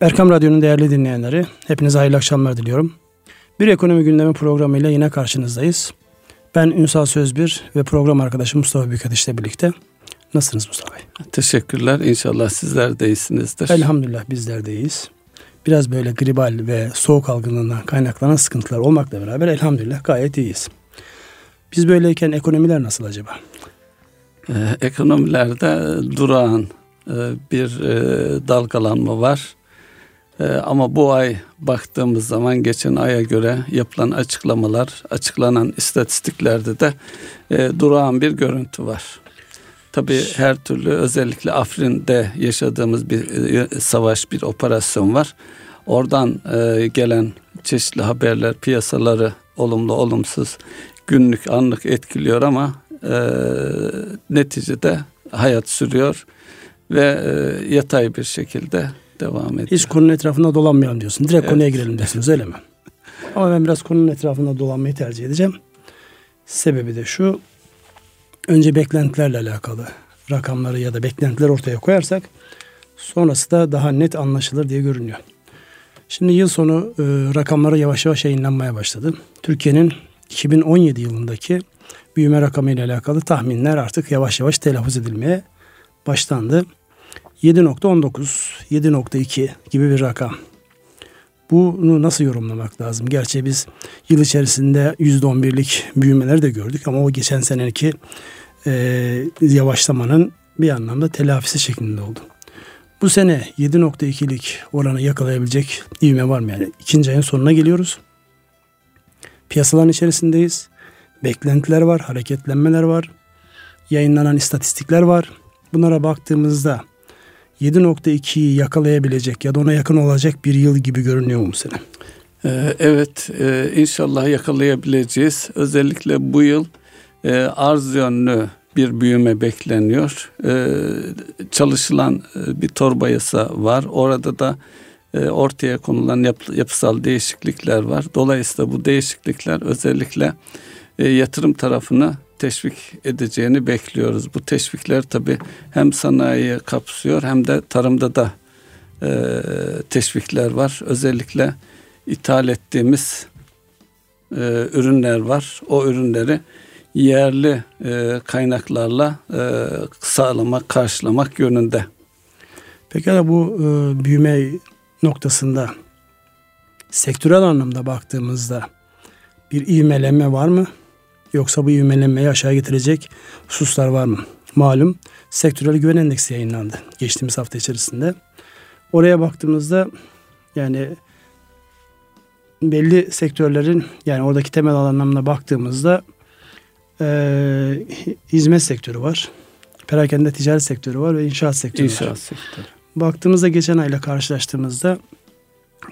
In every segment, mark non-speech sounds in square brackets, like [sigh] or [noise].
Erkam Radyo'nun değerli dinleyenleri, hepinize hayırlı akşamlar diliyorum. Bir ekonomi gündemi programıyla yine karşınızdayız. Ben Ünsal Sözbir ve program arkadaşım Mustafa Büyükateş ile birlikte. Nasılsınız Mustafa Bey? Teşekkürler. İnşallah sizler de iyisinizdir. Elhamdülillah bizler de iyiyiz. Biraz böyle gribal ve soğuk algınlığından kaynaklanan sıkıntılar olmakla beraber elhamdülillah gayet iyiyiz. Biz böyleyken ekonomiler nasıl acaba? Ee, ekonomilerde durağan e, bir e, dalgalanma var. E, ama bu ay baktığımız zaman geçen aya göre yapılan açıklamalar, açıklanan istatistiklerde de e, durağan bir görüntü var. Tabii her türlü özellikle Afrin'de yaşadığımız bir e, savaş, bir operasyon var. Oradan e, gelen çeşitli haberler piyasaları olumlu olumsuz günlük anlık etkiliyor ama e, neticede hayat sürüyor ve e, yatay bir şekilde devam ediyor. Hiç konunun etrafında dolanmayalım diyorsun. Direkt evet. konuya girelim diyorsunuz öyle mi? [laughs] Ama ben biraz konunun etrafında dolanmayı tercih edeceğim. Sebebi de şu. Önce beklentilerle alakalı rakamları ya da beklentiler ortaya koyarsak sonrası da daha net anlaşılır diye görünüyor. Şimdi yıl sonu e, rakamları yavaş yavaş yayınlanmaya başladı. Türkiye'nin 2017 yılındaki büyüme rakamı ile alakalı tahminler artık yavaş yavaş telaffuz edilmeye başlandı. 7.19, 7.2 gibi bir rakam. Bunu nasıl yorumlamak lazım? Gerçi biz yıl içerisinde %11'lik büyümeler de gördük ama o geçen seneki e, yavaşlamanın bir anlamda telafisi şeklinde oldu. Bu sene 7.2'lik oranı yakalayabilecek ivme var mı? Yani ikinci ayın sonuna geliyoruz. Piyasaların içerisindeyiz. Beklentiler var, hareketlenmeler var. Yayınlanan istatistikler var. Bunlara baktığımızda 7.2'yi yakalayabilecek ya da ona yakın olacak bir yıl gibi görünüyor mu sene? Ee, evet e, inşallah yakalayabileceğiz. Özellikle bu yıl e, arz yönlü bir büyüme bekleniyor. Ee, çalışılan e, bir torba yasa var. Orada da ortaya konulan yapısal değişiklikler var. Dolayısıyla bu değişiklikler özellikle yatırım tarafını teşvik edeceğini bekliyoruz. Bu teşvikler tabi hem sanayiyi kapsıyor hem de tarımda da e, teşvikler var. Özellikle ithal ettiğimiz e, ürünler var. O ürünleri yerli e, kaynaklarla e, sağlamak, karşılamak yönünde. Pekala bu e, büyüme noktasında sektörel anlamda baktığımızda bir ivmelenme var mı? Yoksa bu ivmelenmeyi aşağı getirecek hususlar var mı? Malum sektörel güven endeksi yayınlandı geçtiğimiz hafta içerisinde. Oraya baktığımızda yani belli sektörlerin yani oradaki temel alanlarına baktığımızda e, hizmet sektörü var. Perakende ticaret sektörü var ve inşaat sektörü inşaat var. Sektörü. Baktığımızda geçen ayla karşılaştığımızda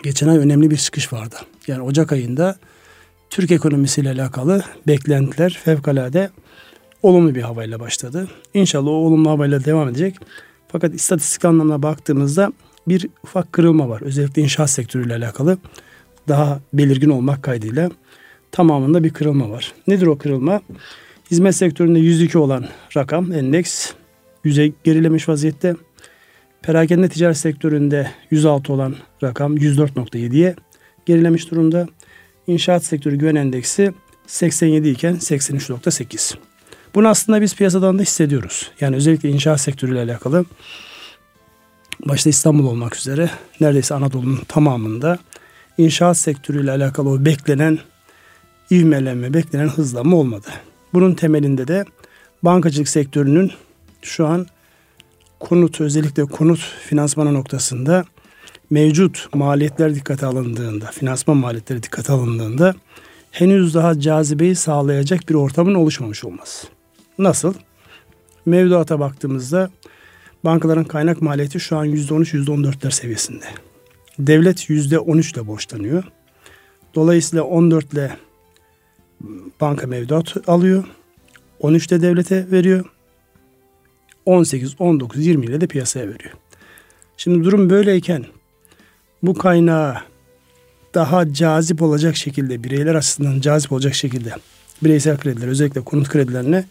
geçen ay önemli bir çıkış vardı. Yani Ocak ayında Türk ekonomisiyle alakalı beklentiler fevkalade olumlu bir havayla başladı. İnşallah o olumlu havayla devam edecek. Fakat istatistik anlamına baktığımızda bir ufak kırılma var. Özellikle inşaat sektörüyle alakalı daha belirgin olmak kaydıyla tamamında bir kırılma var. Nedir o kırılma? Hizmet sektöründe 102 olan rakam endeks yüze gerilemiş vaziyette. Perakende ticaret sektöründe 106 olan rakam 104.7'ye gerilemiş durumda. İnşaat sektörü güven endeksi 87 iken 83.8. Bunu aslında biz piyasadan da hissediyoruz. Yani özellikle inşaat sektörüyle alakalı başta İstanbul olmak üzere neredeyse Anadolu'nun tamamında inşaat sektörüyle alakalı o beklenen ivmelenme, beklenen hızlanma olmadı. Bunun temelinde de bankacılık sektörünün şu an konut özellikle konut finansmanı noktasında mevcut maliyetler dikkate alındığında, finansman maliyetleri dikkate alındığında henüz daha cazibeyi sağlayacak bir ortamın oluşmamış olması. Nasıl? Mevduata baktığımızda bankaların kaynak maliyeti şu an %13, %14'ler seviyesinde. Devlet %13 ile borçlanıyor. Dolayısıyla 14 ile banka mevduat alıyor. 13 de devlete veriyor. 18, 19, 20 ile de piyasaya veriyor. Şimdi durum böyleyken bu kaynağı daha cazip olacak şekilde bireyler açısından cazip olacak şekilde bireysel krediler özellikle konut kredilerine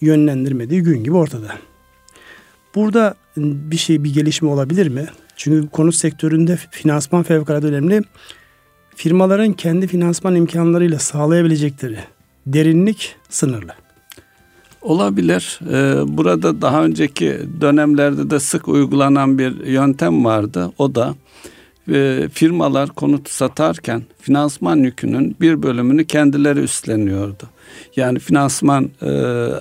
yönlendirmediği gün gibi ortada. Burada bir şey bir gelişme olabilir mi? Çünkü konut sektöründe finansman fevkalade önemli. Firmaların kendi finansman imkanlarıyla sağlayabilecekleri derinlik sınırlı. Olabilir. Ee, burada daha önceki dönemlerde de sık uygulanan bir yöntem vardı. O da e, firmalar konut satarken finansman yükünün bir bölümünü kendileri üstleniyordu. Yani finansman e,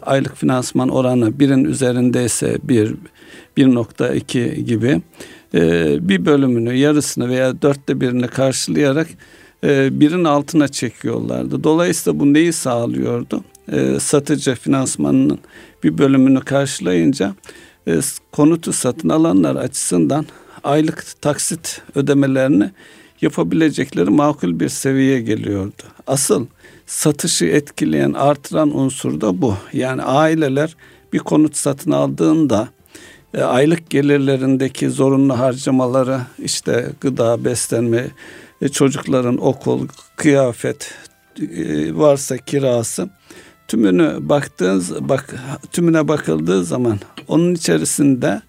aylık finansman oranı birin üzerindeyse bir 1.2 gibi e, bir bölümünü yarısını veya dörtte birini karşılayarak birin altına çekiyorlardı. Dolayısıyla bu neyi sağlıyordu? e, satıcı finansmanının bir bölümünü karşılayınca e, konutu satın alanlar açısından aylık taksit ödemelerini yapabilecekleri makul bir seviyeye geliyordu. Asıl satışı etkileyen, artıran unsur da bu. Yani aileler bir konut satın aldığında e, aylık gelirlerindeki zorunlu harcamaları işte gıda, beslenme, e, çocukların okul, kıyafet e, varsa kirası tümünü baktığınız bak tümüne bakıldığı zaman onun içerisinde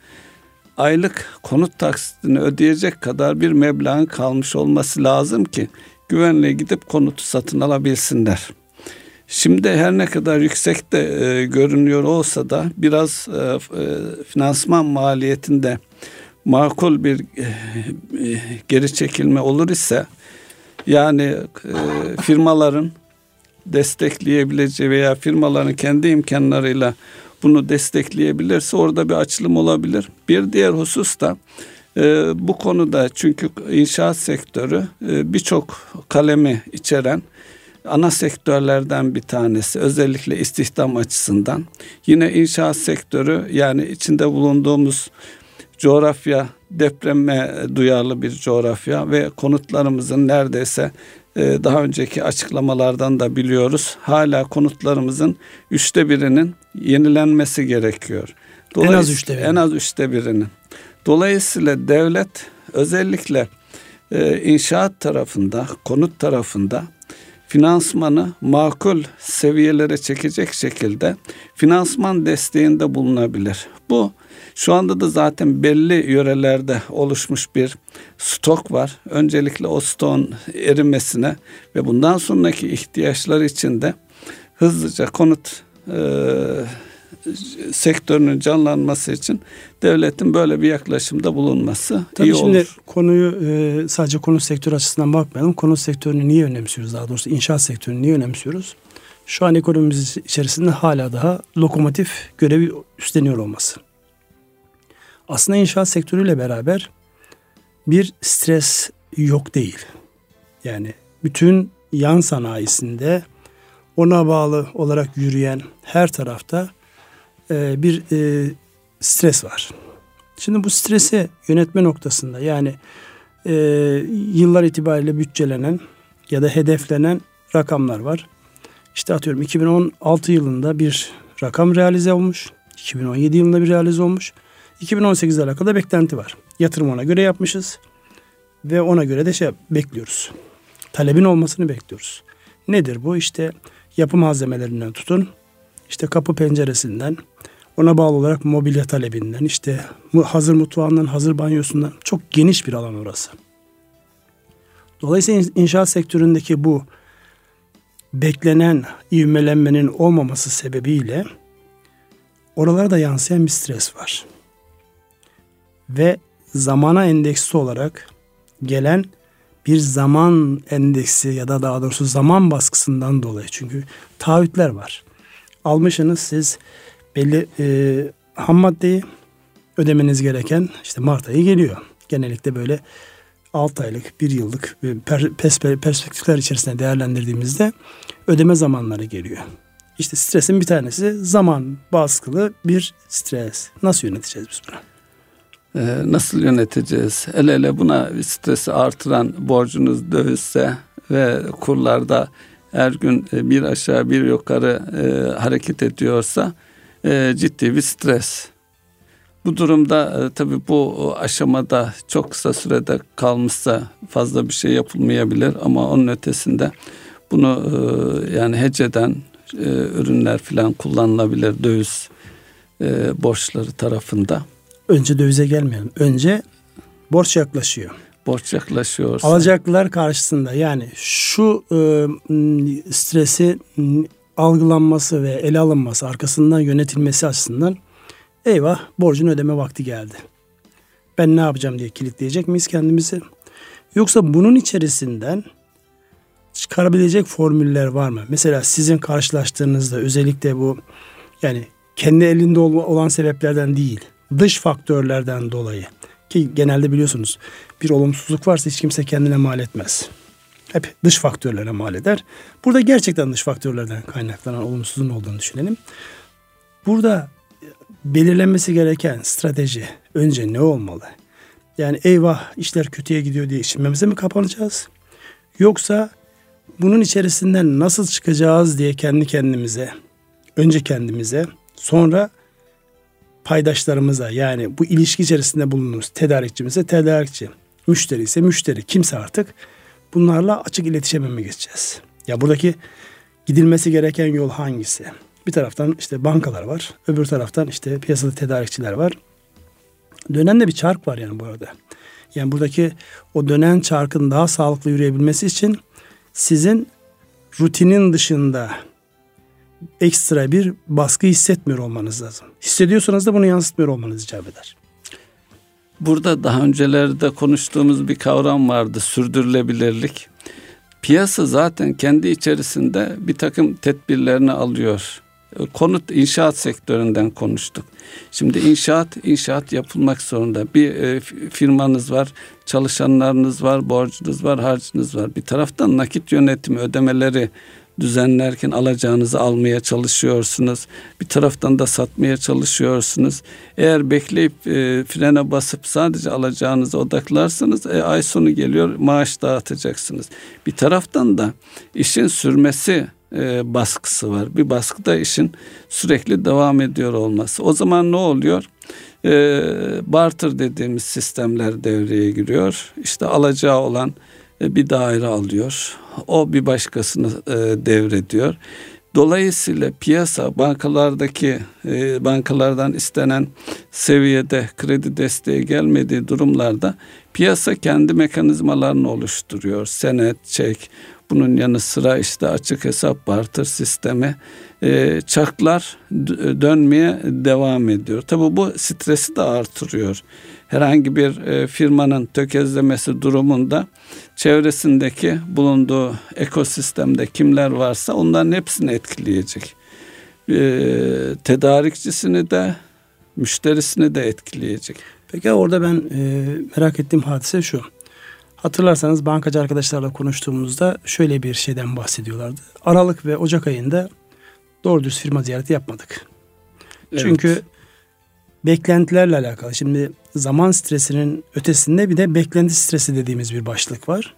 aylık konut taksitini ödeyecek kadar bir meblağın kalmış olması lazım ki güvenle gidip konutu satın alabilsinler. Şimdi her ne kadar yüksekte e, görünüyor olsa da biraz e, e, finansman maliyetinde makul bir e, e, geri çekilme olur ise yani e, firmaların destekleyebileceği veya firmaların kendi imkanlarıyla bunu destekleyebilirse orada bir açılım olabilir. Bir diğer husus da e, bu konuda çünkü inşaat sektörü e, birçok kalemi içeren ana sektörlerden bir tanesi özellikle istihdam açısından. Yine inşaat sektörü yani içinde bulunduğumuz coğrafya depreme duyarlı bir coğrafya ve konutlarımızın neredeyse daha önceki açıklamalardan da biliyoruz. Hala konutlarımızın üçte birinin yenilenmesi gerekiyor. En az üçte birinin. En az üçte birinin. Dolayısıyla devlet özellikle e, inşaat tarafında, konut tarafında finansmanı makul seviyelere çekecek şekilde finansman desteğinde bulunabilir. Bu şu anda da zaten belli yörelerde oluşmuş bir stok var. Öncelikle o stokun erimesine ve bundan sonraki ihtiyaçlar için de hızlıca konut e, sektörünün canlanması için devletin böyle bir yaklaşımda bulunması Tabii iyi şimdi olur. konuyu e, sadece konut sektörü açısından bakmayalım. Konut sektörünü niye önemsiyoruz? Daha doğrusu inşaat sektörünü niye önemsiyoruz? Şu an ekonomimiz içerisinde hala daha lokomotif görevi üstleniyor olması. Aslında inşaat sektörüyle beraber bir stres yok değil. Yani bütün yan sanayisinde ona bağlı olarak yürüyen her tarafta e, bir e, stres var. Şimdi bu stresi yönetme noktasında yani e, yıllar itibariyle bütçelenen ya da hedeflenen rakamlar var. İşte atıyorum 2016 yılında bir rakam realize olmuş. 2017 yılında bir realize olmuş. 2018 ile alakalı beklenti var. Yatırım ona göre yapmışız ve ona göre de şey bekliyoruz. Talebin olmasını bekliyoruz. Nedir bu? İşte yapı malzemelerinden tutun, işte kapı penceresinden, ona bağlı olarak mobilya talebinden, işte hazır mutfağından, hazır banyosundan çok geniş bir alan orası. Dolayısıyla inşaat sektöründeki bu beklenen ivmelenmenin olmaması sebebiyle oralarda yansıyan bir stres var ve zamana endeksli olarak gelen bir zaman endeksi ya da daha doğrusu zaman baskısından dolayı. Çünkü taahhütler var. Almışsınız siz belli e, ham maddeyi ödemeniz gereken işte Mart ayı geliyor. Genellikle böyle 6 aylık, 1 yıllık perspektifler içerisinde değerlendirdiğimizde ödeme zamanları geliyor. İşte stresin bir tanesi zaman baskılı bir stres. Nasıl yöneteceğiz biz bunu? Ee, nasıl yöneteceğiz? El ele buna stresi artıran borcunuz dövizse ve kurlarda her gün e, bir aşağı bir yukarı e, hareket ediyorsa e, ciddi bir stres. Bu durumda tabii bu aşamada çok kısa sürede kalmışsa fazla bir şey yapılmayabilir ama onun ötesinde bunu yani heceden ürünler falan kullanılabilir döviz borçları tarafında önce dövize gelmeyelim. Önce Borç yaklaşıyor. Borç yaklaşıyor. Alacaklılar karşısında yani şu e, stresi algılanması ve ele alınması, arkasından yönetilmesi açısından eyvah borcun ödeme vakti geldi. Ben ne yapacağım diye kilitleyecek miyiz kendimizi? Yoksa bunun içerisinden çıkarabilecek formüller var mı? Mesela sizin karşılaştığınızda özellikle bu yani kendi elinde olan sebeplerden değil, dış faktörlerden dolayı ki genelde biliyorsunuz bir olumsuzluk varsa hiç kimse kendine mal etmez. Hep dış faktörlere mal eder. Burada gerçekten dış faktörlerden kaynaklanan olumsuzluğun olduğunu düşünelim. Burada belirlenmesi gereken strateji önce ne olmalı? Yani eyvah işler kötüye gidiyor diye işinmemize mi kapanacağız? Yoksa bunun içerisinden nasıl çıkacağız diye kendi kendimize, önce kendimize, sonra paydaşlarımıza yani bu ilişki içerisinde bulunduğumuz tedarikçimize tedarikçi, müşteri ise müşteri, kimse artık bunlarla açık iletişime mi geçeceğiz? Ya buradaki gidilmesi gereken yol hangisi? Bir taraftan işte bankalar var, öbür taraftan işte piyasada tedarikçiler var. Dönen de bir çark var yani bu arada. Yani buradaki o dönen çarkın daha sağlıklı yürüyebilmesi için sizin rutinin dışında ekstra bir baskı hissetmiyor olmanız lazım. Hissediyorsanız da bunu yansıtmıyor olmanız icap eder. Burada daha öncelerde konuştuğumuz bir kavram vardı sürdürülebilirlik. Piyasa zaten kendi içerisinde bir takım tedbirlerini alıyor. Konut inşaat sektöründen konuştuk. Şimdi inşaat inşaat yapılmak zorunda. Bir e, firmanız var, çalışanlarınız var, borcunuz var, harcınız var. Bir taraftan nakit yönetimi, ödemeleri düzenlerken alacağınızı almaya çalışıyorsunuz. Bir taraftan da satmaya çalışıyorsunuz. Eğer bekleyip e, frene basıp sadece alacağınıza odaklarsanız e, ay sonu geliyor maaş dağıtacaksınız. Bir taraftan da işin sürmesi e, baskısı var. Bir baskı da işin sürekli devam ediyor olması. O zaman ne oluyor? E, barter dediğimiz sistemler devreye giriyor. İşte alacağı olan bir daire alıyor. O bir başkasını e, devrediyor. Dolayısıyla piyasa bankalardaki e, bankalardan istenen seviyede kredi desteği gelmediği durumlarda piyasa kendi mekanizmalarını oluşturuyor. Senet, çek, bunun yanı sıra işte açık hesap barter sistemi e, çarklar dönmeye devam ediyor. Tabi bu stresi de artırıyor. Herhangi bir e, firmanın tökezlemesi durumunda çevresindeki bulunduğu ekosistemde kimler varsa onların hepsini etkileyecek. E, tedarikçisini de müşterisini de etkileyecek. Peki orada ben e, merak ettiğim hadise şu. Hatırlarsanız bankacı arkadaşlarla konuştuğumuzda şöyle bir şeyden bahsediyorlardı. Aralık ve Ocak ayında doğru düz firma ziyareti yapmadık. Evet. Çünkü beklentilerle alakalı. Şimdi zaman stresinin ötesinde bir de beklenti stresi dediğimiz bir başlık var.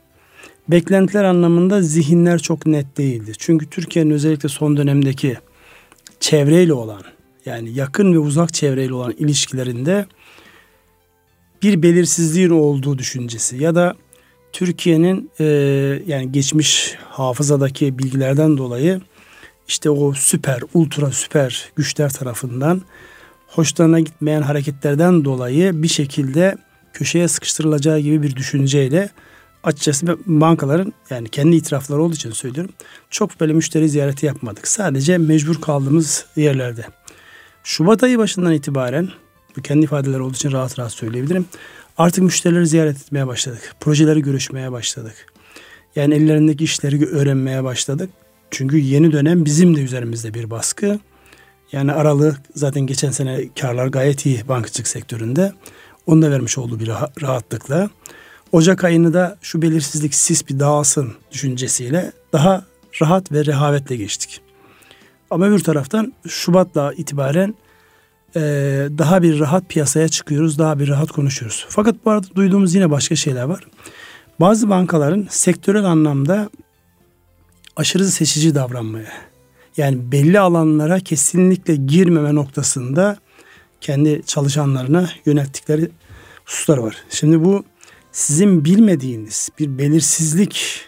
Beklentiler anlamında zihinler çok net değildi. Çünkü Türkiye'nin özellikle son dönemdeki çevreyle olan yani yakın ve uzak çevreyle olan ilişkilerinde bir belirsizliğin olduğu düşüncesi ya da Türkiye'nin e, yani geçmiş hafızadaki bilgilerden dolayı işte o süper, ultra süper güçler tarafından hoşlarına gitmeyen hareketlerden dolayı bir şekilde köşeye sıkıştırılacağı gibi bir düşünceyle açıkçası bankaların yani kendi itirafları olduğu için söylüyorum. Çok böyle müşteri ziyareti yapmadık. Sadece mecbur kaldığımız yerlerde. Şubat ayı başından itibaren bu kendi ifadeleri olduğu için rahat rahat söyleyebilirim. Artık müşterileri ziyaret etmeye başladık. Projeleri görüşmeye başladık. Yani ellerindeki işleri öğrenmeye başladık. Çünkü yeni dönem bizim de üzerimizde bir baskı. Yani aralık zaten geçen sene karlar gayet iyi bankacılık sektöründe. Onu da vermiş olduğu bir rahatlıkla. Ocak ayını da şu belirsizlik sis bir dağılsın düşüncesiyle daha rahat ve rehavetle geçtik. Ama öbür taraftan Şubat'la itibaren e, daha bir rahat piyasaya çıkıyoruz, daha bir rahat konuşuyoruz. Fakat bu arada duyduğumuz yine başka şeyler var. Bazı bankaların sektörel anlamda aşırı seçici davranmaya, yani belli alanlara kesinlikle girmeme noktasında kendi çalışanlarına yönelttikleri hususlar var. Şimdi bu sizin bilmediğiniz bir belirsizlik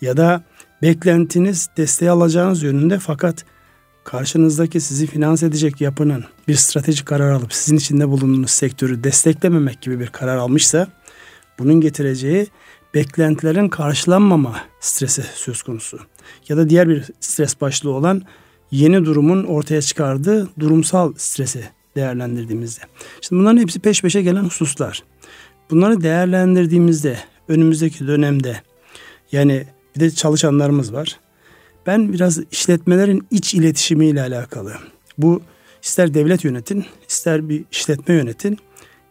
ya da beklentiniz desteği alacağınız yönünde fakat karşınızdaki sizi finanse edecek yapının bir stratejik karar alıp sizin içinde bulunduğunuz sektörü desteklememek gibi bir karar almışsa bunun getireceği beklentilerin karşılanmama stresi söz konusu. Ya da diğer bir stres başlığı olan yeni durumun ortaya çıkardığı durumsal stresi değerlendirdiğimizde. Şimdi bunların hepsi peş peşe gelen hususlar. Bunları değerlendirdiğimizde önümüzdeki dönemde yani bir de çalışanlarımız var. Ben biraz işletmelerin iç iletişimiyle alakalı. Bu ister devlet yönetin, ister bir işletme yönetin.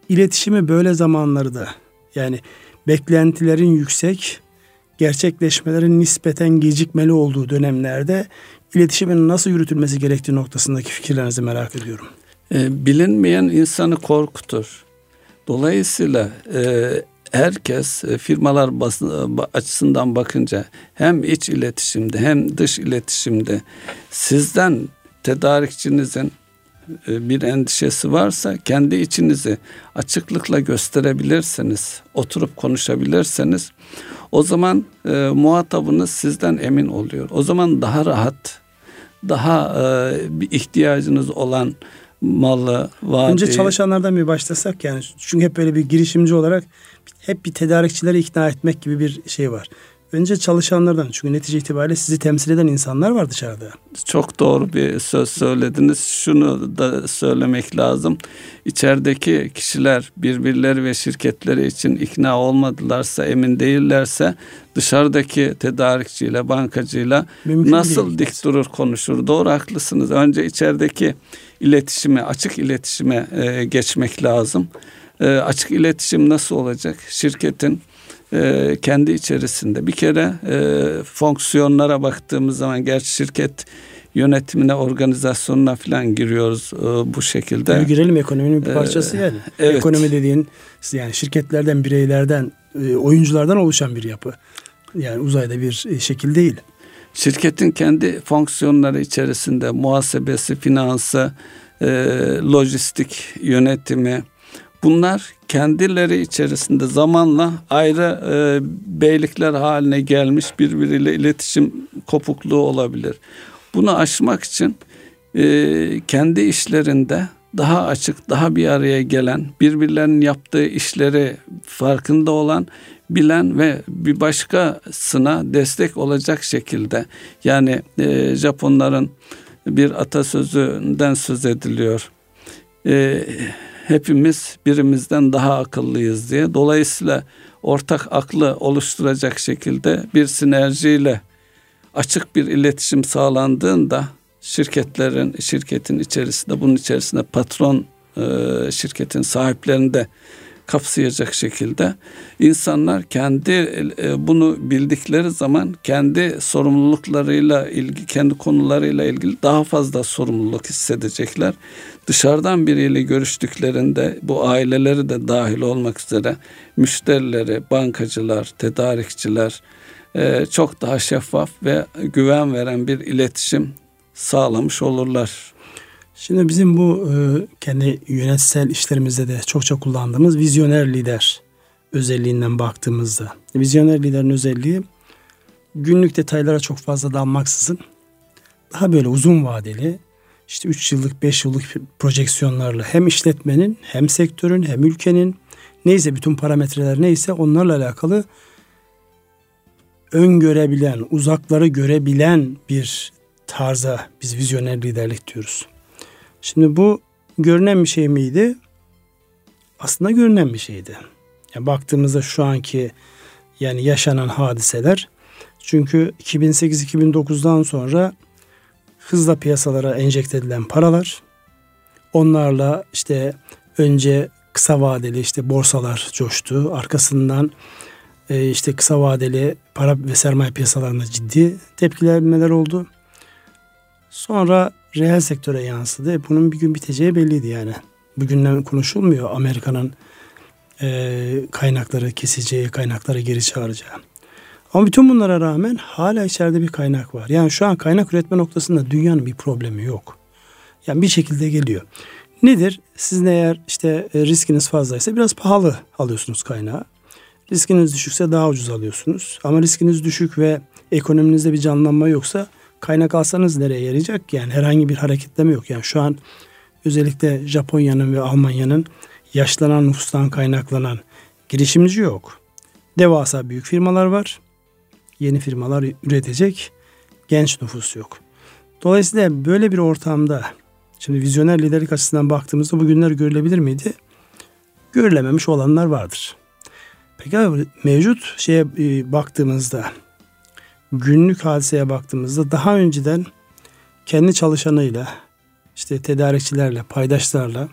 İletişimi böyle zamanları da yani beklentilerin yüksek, gerçekleşmelerin nispeten gecikmeli olduğu dönemlerde iletişimin nasıl yürütülmesi gerektiği noktasındaki fikirlerinizi merak ediyorum. E, bilinmeyen insanı korkutur. Dolayısıyla e, herkes e, firmalar açısından bakınca hem iç iletişimde hem dış iletişimde sizden tedarikçinizin bir endişesi varsa kendi içinizi açıklıkla gösterebilirseniz, oturup konuşabilirseniz o zaman e, muhatabınız sizden emin oluyor. O zaman daha rahat, daha e, bir ihtiyacınız olan malı, vaadi. Önce çalışanlardan bir başlasak yani çünkü hep böyle bir girişimci olarak hep bir tedarikçileri ikna etmek gibi bir şey var. Önce çalışanlardan çünkü netice itibariyle sizi temsil eden insanlar var dışarıda. Çok doğru bir söz söylediniz. Şunu da söylemek lazım. İçerideki kişiler birbirleri ve şirketleri için ikna olmadılarsa, emin değillerse dışarıdaki tedarikçiyle, bankacıyla Mümkün nasıl dik durur konuşur? Doğru haklısınız. Önce içerideki iletişime, açık iletişime e, geçmek lazım. E, açık iletişim nasıl olacak? Şirketin e, kendi içerisinde bir kere e, fonksiyonlara baktığımız zaman gerçi şirket yönetimine, organizasyonuna falan giriyoruz e, bu şekilde. Tabii girelim ekonominin bir parçası yani. Evet. Ekonomi dediğin yani şirketlerden, bireylerden, e, oyunculardan oluşan bir yapı. Yani uzayda bir e, şekil değil. Şirketin kendi fonksiyonları içerisinde muhasebesi, finansı, e, lojistik yönetimi bunlar kendileri içerisinde zamanla ayrı e, beylikler haline gelmiş birbiriyle iletişim kopukluğu olabilir. Bunu aşmak için e, kendi işlerinde daha açık, daha bir araya gelen, birbirlerinin yaptığı işleri farkında olan, bilen ve bir başkasına destek olacak şekilde yani e, Japonların bir atasözünden söz ediliyor. E, hepimiz birimizden daha akıllıyız diye. Dolayısıyla ortak aklı oluşturacak şekilde bir sinerjiyle açık bir iletişim sağlandığında şirketlerin şirketin içerisinde bunun içerisinde patron şirketin sahiplerinde kapsayacak şekilde insanlar kendi e, bunu bildikleri zaman kendi sorumluluklarıyla ilgili kendi konularıyla ilgili daha fazla sorumluluk hissedecekler. Dışarıdan biriyle görüştüklerinde bu aileleri de dahil olmak üzere müşterileri, bankacılar, tedarikçiler e, çok daha şeffaf ve güven veren bir iletişim sağlamış olurlar. Şimdi bizim bu e, kendi yönetsel işlerimizde de çokça kullandığımız vizyoner lider özelliğinden baktığımızda. Vizyoner liderin özelliği günlük detaylara çok fazla dalmaksızın daha böyle uzun vadeli işte 3 yıllık 5 yıllık projeksiyonlarla hem işletmenin hem sektörün hem ülkenin neyse bütün parametreler neyse onlarla alakalı öngörebilen, uzakları görebilen bir tarza biz vizyoner liderlik diyoruz. Şimdi bu görünen bir şey miydi? Aslında görünen bir şeydi. Yani baktığımızda şu anki yani yaşanan hadiseler çünkü 2008-2009'dan sonra hızla piyasalara enjekte edilen paralar onlarla işte önce kısa vadeli işte borsalar coştu. Arkasından e, işte kısa vadeli para ve sermaye piyasalarında ciddi tepkilenmeler oldu. Sonra reel sektöre yansıdı. Bunun bir gün biteceği belliydi yani. Bugünden konuşulmuyor Amerika'nın e, kaynakları keseceği, kaynakları geri çağıracağı. Ama bütün bunlara rağmen hala içeride bir kaynak var. Yani şu an kaynak üretme noktasında dünyanın bir problemi yok. Yani bir şekilde geliyor. Nedir? Sizin eğer işte e, riskiniz fazlaysa biraz pahalı alıyorsunuz kaynağı. Riskiniz düşükse daha ucuz alıyorsunuz. Ama riskiniz düşük ve ekonominizde bir canlanma yoksa kaynak alsanız nereye yarayacak? Yani herhangi bir hareketleme yok. Yani şu an özellikle Japonya'nın ve Almanya'nın yaşlanan nüfustan kaynaklanan girişimci yok. Devasa büyük firmalar var. Yeni firmalar üretecek. Genç nüfus yok. Dolayısıyla böyle bir ortamda şimdi vizyoner liderlik açısından baktığımızda bugünler görülebilir miydi? Görülememiş olanlar vardır. Peki mevcut şeye e, baktığımızda günlük hadiseye baktığımızda daha önceden kendi çalışanıyla işte tedarikçilerle, paydaşlarla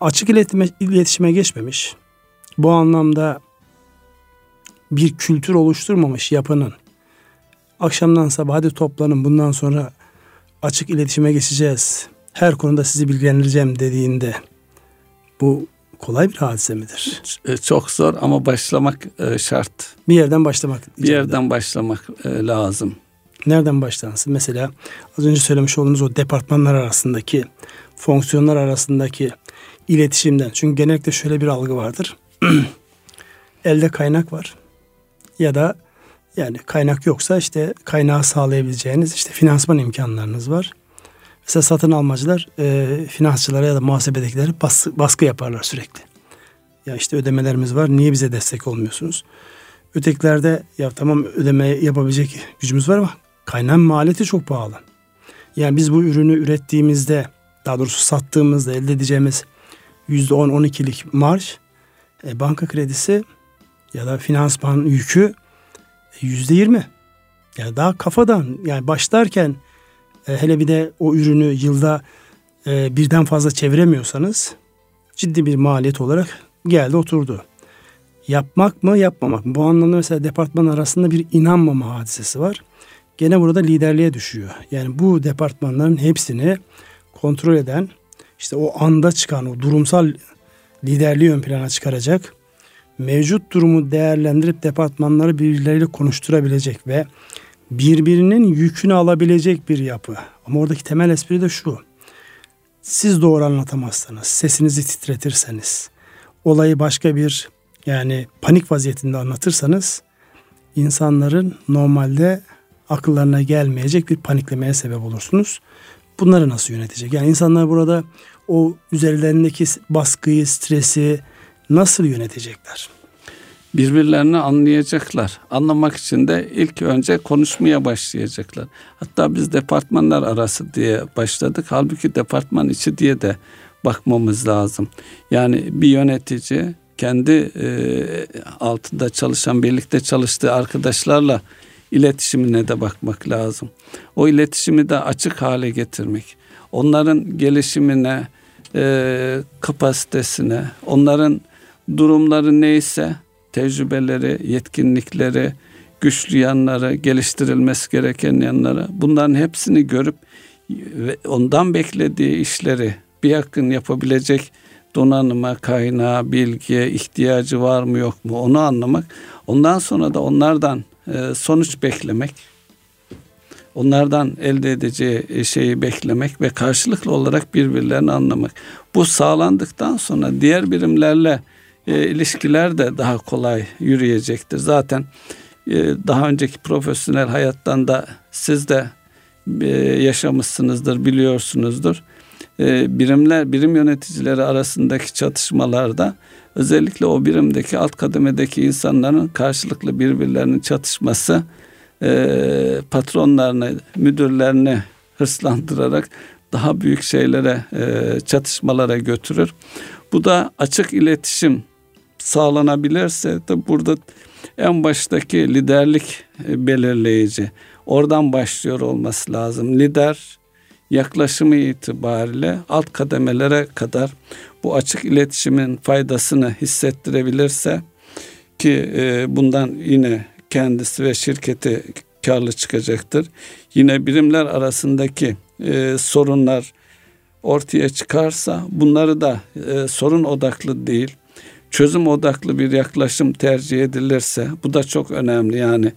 açık iletişime, iletişime geçmemiş. Bu anlamda bir kültür oluşturmamış yapının akşamdan sabah hadi toplanın bundan sonra açık iletişime geçeceğiz. Her konuda sizi bilgilendireceğim dediğinde bu kolay bir hadise midir? E, çok zor ama başlamak e, şart. Bir yerden başlamak. Bir yerden başlamak e, lazım. Nereden başlansın? Mesela az önce söylemiş olduğumuz o departmanlar arasındaki, fonksiyonlar arasındaki iletişimden. Çünkü genellikle şöyle bir algı vardır. [clears throat] Elde kaynak var. Ya da yani kaynak yoksa işte kaynağı sağlayabileceğiniz işte finansman imkanlarınız var. Mesela satın almacılar e, finansçılara ya da muhasebedekilere baskı, baskı yaparlar sürekli. Ya işte ödemelerimiz var niye bize destek olmuyorsunuz? Ötekilerde ya tamam ödeme yapabilecek gücümüz var ama kaynağın maliyeti çok pahalı. Yani biz bu ürünü ürettiğimizde daha doğrusu sattığımızda elde edeceğimiz %10-12'lik marj e, banka kredisi ya da finansman yükü yüzde yirmi. Yani daha kafadan yani başlarken e, hele bir de o ürünü yılda e, birden fazla çeviremiyorsanız ciddi bir maliyet olarak geldi oturdu. Yapmak mı yapmamak mı? Bu anlamda mesela departman arasında bir inanmama hadisesi var. Gene burada liderliğe düşüyor. Yani bu departmanların hepsini kontrol eden işte o anda çıkan o durumsal liderliği ön plana çıkaracak mevcut durumu değerlendirip departmanları birbirleriyle konuşturabilecek ve birbirinin yükünü alabilecek bir yapı. Ama oradaki temel espri de şu. Siz doğru anlatamazsanız, sesinizi titretirseniz, olayı başka bir yani panik vaziyetinde anlatırsanız insanların normalde akıllarına gelmeyecek bir paniklemeye sebep olursunuz. Bunları nasıl yönetecek? Yani insanlar burada o üzerlerindeki baskıyı, stresi, nasıl yönetecekler? Birbirlerini anlayacaklar. Anlamak için de ilk önce konuşmaya başlayacaklar. Hatta biz departmanlar arası diye başladık. Halbuki departman içi diye de bakmamız lazım. Yani bir yönetici kendi e, altında çalışan, birlikte çalıştığı arkadaşlarla iletişimine de bakmak lazım. O iletişimi de açık hale getirmek. Onların gelişimine, e, kapasitesine, onların durumları neyse tecrübeleri, yetkinlikleri, güçlü yanları, geliştirilmesi gereken yanları bunların hepsini görüp ondan beklediği işleri bir yakın yapabilecek donanıma, kaynağı, bilgiye ihtiyacı var mı yok mu onu anlamak. Ondan sonra da onlardan e, sonuç beklemek. Onlardan elde edeceği şeyi beklemek ve karşılıklı olarak birbirlerini anlamak. Bu sağlandıktan sonra diğer birimlerle e, ilişkiler de daha kolay yürüyecektir. Zaten e, daha önceki profesyonel hayattan da siz de e, yaşamışsınızdır, biliyorsunuzdur. E, birimler, birim yöneticileri arasındaki çatışmalarda özellikle o birimdeki alt kademedeki insanların karşılıklı birbirlerinin çatışması e, patronlarını, müdürlerini hırslandırarak daha büyük şeylere, e, çatışmalara götürür. Bu da açık iletişim sağlanabilirse de burada en baştaki liderlik e, belirleyici. Oradan başlıyor olması lazım. Lider yaklaşımı itibariyle alt kademelere kadar bu açık iletişimin faydasını hissettirebilirse ki e, bundan yine kendisi ve şirketi karlı çıkacaktır. Yine birimler arasındaki e, sorunlar ortaya çıkarsa bunları da e, sorun odaklı değil çözüm odaklı bir yaklaşım tercih edilirse bu da çok önemli. Yani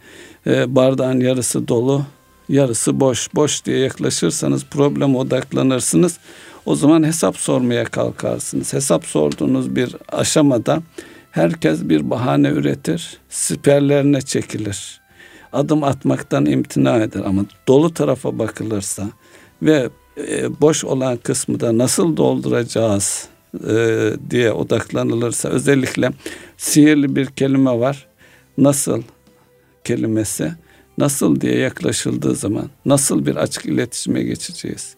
e, bardağın yarısı dolu yarısı boş. Boş diye yaklaşırsanız problem odaklanırsınız. O zaman hesap sormaya kalkarsınız. Hesap sorduğunuz bir aşamada herkes bir bahane üretir siperlerine çekilir. Adım atmaktan imtina eder ama dolu tarafa bakılırsa ve e, boş olan kısmı da nasıl dolduracağız e, diye odaklanılırsa özellikle sihirli bir kelime var. nasıl kelimesi nasıl diye yaklaşıldığı zaman nasıl bir açık iletişime geçeceğiz?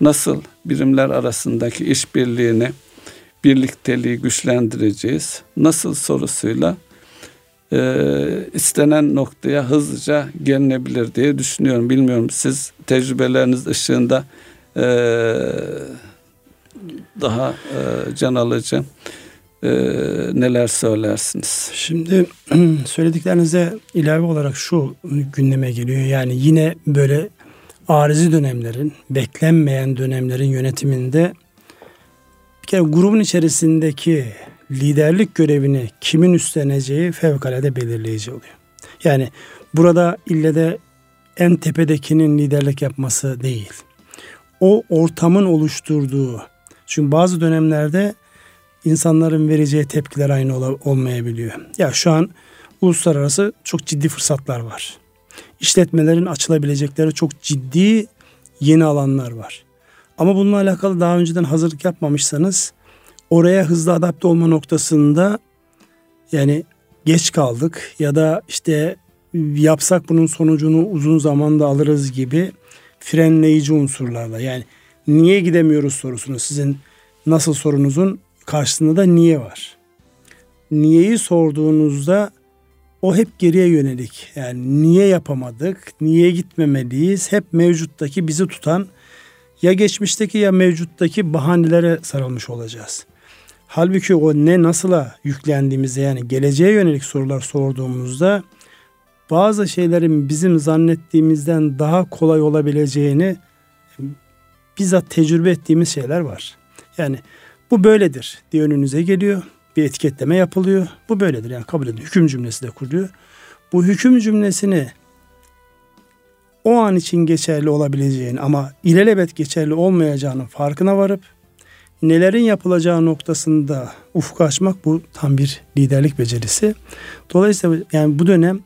Nasıl birimler arasındaki işbirliğini, birlikteliği güçlendireceğiz? Nasıl sorusuyla e, istenen noktaya hızlıca gelinebilir diye düşünüyorum. Bilmiyorum siz tecrübeleriniz ışığında e, daha e, can alıcı e, neler söylersiniz? Şimdi [clears throat] söylediklerinize ilave olarak şu gündeme geliyor. Yani yine böyle arizi dönemlerin, beklenmeyen dönemlerin yönetiminde bir kere grubun içerisindeki liderlik görevini kimin üstleneceği fevkalade belirleyici oluyor. Yani burada ille de en tepedekinin liderlik yapması değil. O ortamın oluşturduğu. Çünkü bazı dönemlerde insanların vereceği tepkiler aynı ol- olmayabiliyor. Ya şu an uluslararası çok ciddi fırsatlar var. İşletmelerin açılabilecekleri çok ciddi yeni alanlar var. Ama bununla alakalı daha önceden hazırlık yapmamışsanız oraya hızlı adapte olma noktasında yani geç kaldık ya da işte yapsak bunun sonucunu uzun zamanda alırız gibi frenleyici unsurlarla yani niye gidemiyoruz sorusunu sizin nasıl sorunuzun karşısında da niye var. Niyeyi sorduğunuzda o hep geriye yönelik. Yani niye yapamadık, niye gitmemeliyiz? Hep mevcuttaki bizi tutan ya geçmişteki ya mevcuttaki bahanelere sarılmış olacağız. Halbuki o ne nasıla yüklendiğimizde yani geleceğe yönelik sorular sorduğumuzda bazı şeylerin bizim zannettiğimizden daha kolay olabileceğini bizzat tecrübe ettiğimiz şeyler var. Yani bu böyledir diye önünüze geliyor. Bir etiketleme yapılıyor. Bu böyledir yani kabul edin. Hüküm cümlesi de kuruyor. Bu hüküm cümlesini o an için geçerli olabileceğini ama ilelebet geçerli olmayacağının farkına varıp nelerin yapılacağı noktasında ufuk açmak bu tam bir liderlik becerisi. Dolayısıyla yani bu dönem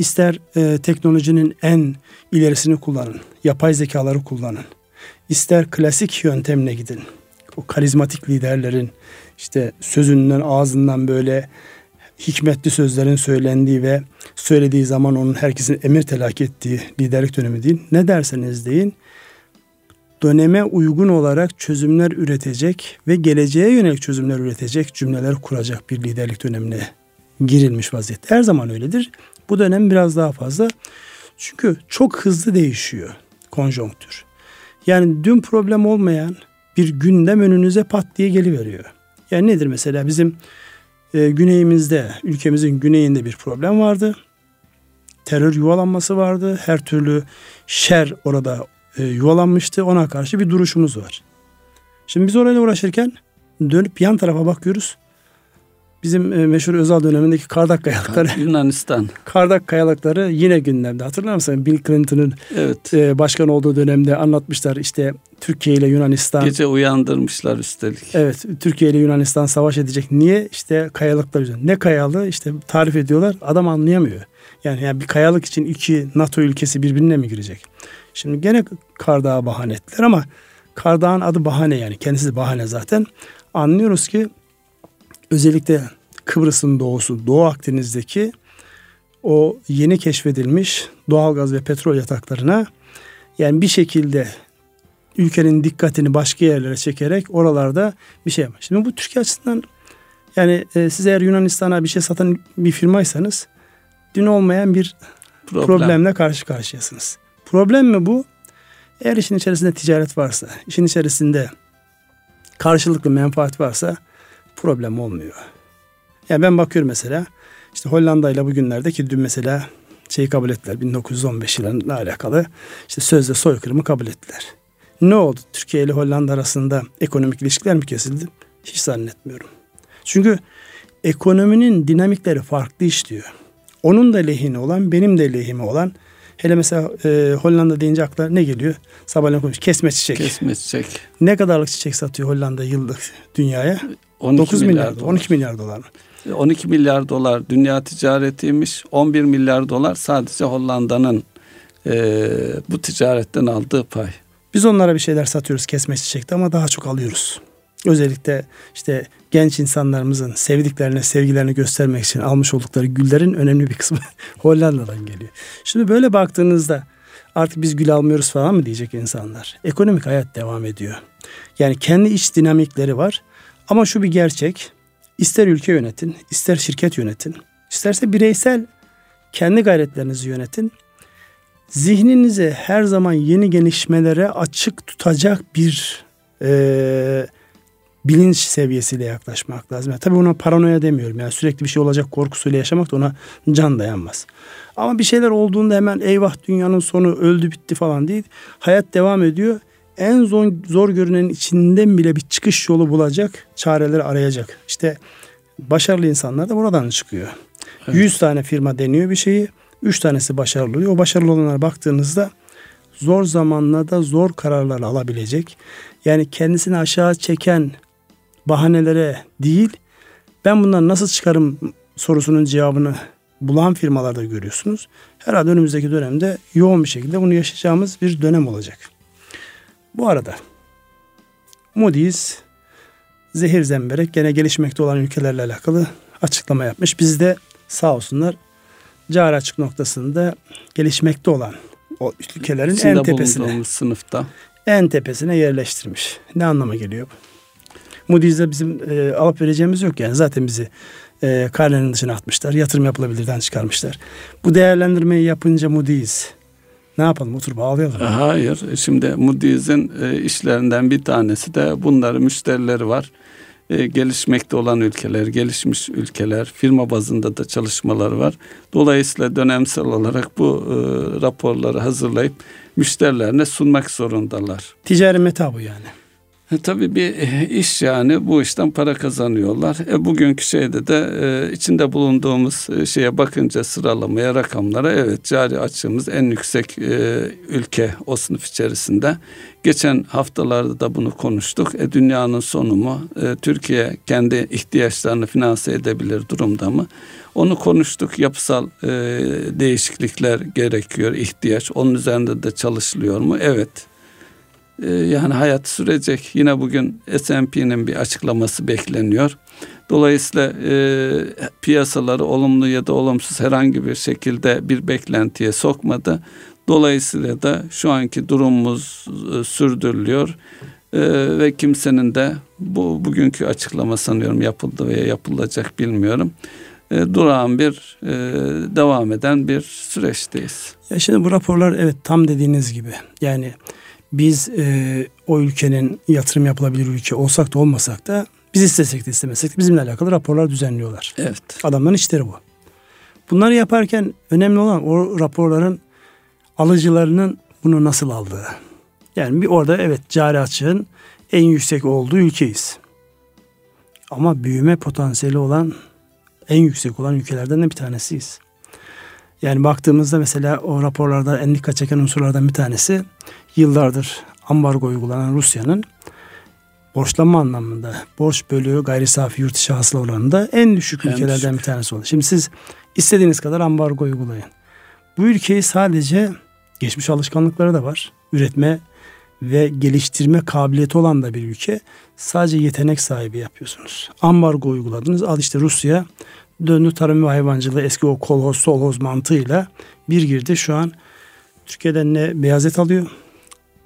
ister e, teknolojinin en ilerisini kullanın, yapay zekaları kullanın, ister klasik yöntemle gidin. O karizmatik liderlerin işte sözünden ağzından böyle hikmetli sözlerin söylendiği ve söylediği zaman onun herkesin emir telak ettiği liderlik dönemi değil. Ne derseniz deyin döneme uygun olarak çözümler üretecek ve geleceğe yönelik çözümler üretecek cümleler kuracak bir liderlik dönemine girilmiş vaziyette. Her zaman öyledir. Bu dönem biraz daha fazla. Çünkü çok hızlı değişiyor konjonktür. Yani dün problem olmayan bir gündem önünüze pat diye geliveriyor. Yani nedir mesela bizim e, güneyimizde, ülkemizin güneyinde bir problem vardı. Terör yuvalanması vardı. Her türlü şer orada e, yuvalanmıştı. Ona karşı bir duruşumuz var. Şimdi biz orayla uğraşırken dönüp yan tarafa bakıyoruz. Bizim e, meşhur özel dönemindeki Kardak kayalıkları. Yunanistan. [laughs] Kardak kayalıkları yine gündemde. Hatırlar mısın? Bill Clinton'ın Evet. e, başkan olduğu dönemde anlatmışlar. İşte Türkiye ile Yunanistan. Gece uyandırmışlar üstelik. Evet Türkiye ile Yunanistan savaş edecek. Niye? İşte kayalıklar yüzünden. Ne kayalığı? İşte tarif ediyorlar. Adam anlayamıyor. Yani, yani bir kayalık için iki NATO ülkesi birbirine mi girecek? Şimdi gene Kardağ'a bahane ettiler ama Kardağ'ın adı bahane yani. Kendisi bahane zaten. Anlıyoruz ki özellikle Kıbrıs'ın doğusu, Doğu Akdeniz'deki o yeni keşfedilmiş doğalgaz ve petrol yataklarına yani bir şekilde ülkenin dikkatini başka yerlere çekerek oralarda bir şey yapmış. Şimdi bu Türkiye açısından yani e, siz eğer Yunanistan'a bir şey satan bir firmaysanız dün olmayan bir Problem. problemle karşı karşıyasınız. Problem mi bu? Eğer işin içerisinde ticaret varsa, işin içerisinde karşılıklı menfaat varsa problem olmuyor. Yani ben bakıyorum mesela işte Hollanda ile bugünlerde ki dün mesela şeyi kabul ettiler 1915 yılıyla alakalı işte sözde soykırımı kabul ettiler. Ne oldu? Türkiye ile Hollanda arasında ekonomik ilişkiler mi kesildi? Hiç zannetmiyorum. Çünkü ekonominin dinamikleri farklı işliyor. Onun da lehine olan, benim de lehime olan hele mesela e, Hollanda deyince akla ne geliyor? Sabahleyin konuş. Kesme çiçek. Kesme çiçek. Ne kadarlık çiçek satıyor Hollanda yıllık dünyaya? 12 9 milyar, milyar dolar. 12 milyar dolar mı? 12 milyar dolar dünya ticaretiymiş. 11 milyar dolar sadece Hollanda'nın e, bu ticaretten aldığı pay. Biz onlara bir şeyler satıyoruz kesme çiçekte ama daha çok alıyoruz. Özellikle işte genç insanlarımızın sevdiklerine sevgilerini göstermek için almış oldukları güllerin önemli bir kısmı [laughs] Hollanda'dan geliyor. Şimdi böyle baktığınızda artık biz gül almıyoruz falan mı diyecek insanlar. Ekonomik hayat devam ediyor. Yani kendi iç dinamikleri var. Ama şu bir gerçek. İster ülke yönetin, ister şirket yönetin, isterse bireysel kendi gayretlerinizi yönetin. Zihninizi her zaman yeni gelişmelere açık tutacak bir e, bilinç seviyesiyle yaklaşmak lazım. Yani tabii ona paranoya demiyorum. Yani sürekli bir şey olacak korkusuyla yaşamak da ona can dayanmaz. Ama bir şeyler olduğunda hemen eyvah dünyanın sonu öldü bitti falan değil. Hayat devam ediyor. En zor, zor görünenin içinden bile bir çıkış yolu bulacak, çareleri arayacak. İşte başarılı insanlar da buradan çıkıyor. Evet. 100 tane firma deniyor bir şeyi. 3 tanesi başarılı oluyor. O başarılı olanlara baktığınızda zor zamanlarda zor kararlar alabilecek. Yani kendisini aşağı çeken bahanelere değil ben bundan nasıl çıkarım sorusunun cevabını bulan firmalarda görüyorsunuz. Herhalde önümüzdeki dönemde yoğun bir şekilde bunu yaşayacağımız bir dönem olacak. Bu arada Moody's zehir zemberek gene gelişmekte olan ülkelerle alakalı açıklama yapmış. Biz de sağ olsunlar cari açık noktasında gelişmekte olan o ülkelerin İçinde en tepesine sınıfta en tepesine yerleştirmiş. Ne anlama geliyor bu? Moody's'de bizim e, alıp vereceğimiz yok yani. Zaten bizi e, karnenin dışına atmışlar. Yatırım yapılabilirden çıkarmışlar. Bu değerlendirmeyi yapınca Moody's ne yapalım oturup ağlayalım. Hayır. Şimdi Moody's'in e, işlerinden bir tanesi de bunların müşterileri var. E, gelişmekte olan ülkeler, gelişmiş ülkeler, firma bazında da çalışmalar var. Dolayısıyla dönemsel olarak bu e, raporları hazırlayıp müşterilerine sunmak zorundalar. Ticari meta bu yani. E, tabii bir e, iş yani bu işten para kazanıyorlar. E, bugünkü şeyde de e, içinde bulunduğumuz e, şeye bakınca sıralamaya rakamlara evet cari açığımız en yüksek e, ülke o sınıf içerisinde. Geçen haftalarda da bunu konuştuk. E, dünyanın sonu mu? E, Türkiye kendi ihtiyaçlarını finanse edebilir durumda mı? Onu konuştuk. Yapısal e, değişiklikler gerekiyor, ihtiyaç. Onun üzerinde de çalışılıyor mu? Evet ee, yani hayat sürecek. Yine bugün S&P'nin bir açıklaması bekleniyor. Dolayısıyla e, piyasaları olumlu ya da olumsuz herhangi bir şekilde bir beklentiye sokmadı. Dolayısıyla da şu anki durumumuz e, sürdürülüyor. E, ve kimsenin de bu bugünkü açıklama sanıyorum yapıldı veya yapılacak bilmiyorum. E, durağan bir e, devam eden bir süreçteyiz. Ya şimdi bu raporlar evet tam dediğiniz gibi yani biz e, o ülkenin yatırım yapılabilir ülke olsak da olmasak da biz istesek de istemesek de bizimle alakalı raporlar düzenliyorlar. Evet. Adamların işleri bu. Bunları yaparken önemli olan o raporların alıcılarının bunu nasıl aldığı. Yani bir orada evet cari açığın en yüksek olduğu ülkeyiz. Ama büyüme potansiyeli olan en yüksek olan ülkelerden de bir tanesiyiz. Yani baktığımızda mesela o raporlarda en dikkat çeken unsurlardan bir tanesi yıllardır ambargo uygulanan Rusya'nın borçlanma anlamında borç bölüğü gayri safi yurt içi hasıla oranında en düşük en ülkelerden düşük. bir tanesi oldu. Şimdi siz istediğiniz kadar ambargo uygulayın. Bu ülkeyi sadece geçmiş alışkanlıkları da var. Üretme ve geliştirme kabiliyeti olan da bir ülke. Sadece yetenek sahibi yapıyorsunuz. Ambargo uyguladınız. Al işte Rusya döndü tarım ve hayvancılığı eski o kolhoz solhoz mantığıyla bir girdi. Şu an Türkiye'den ne beyaz et alıyor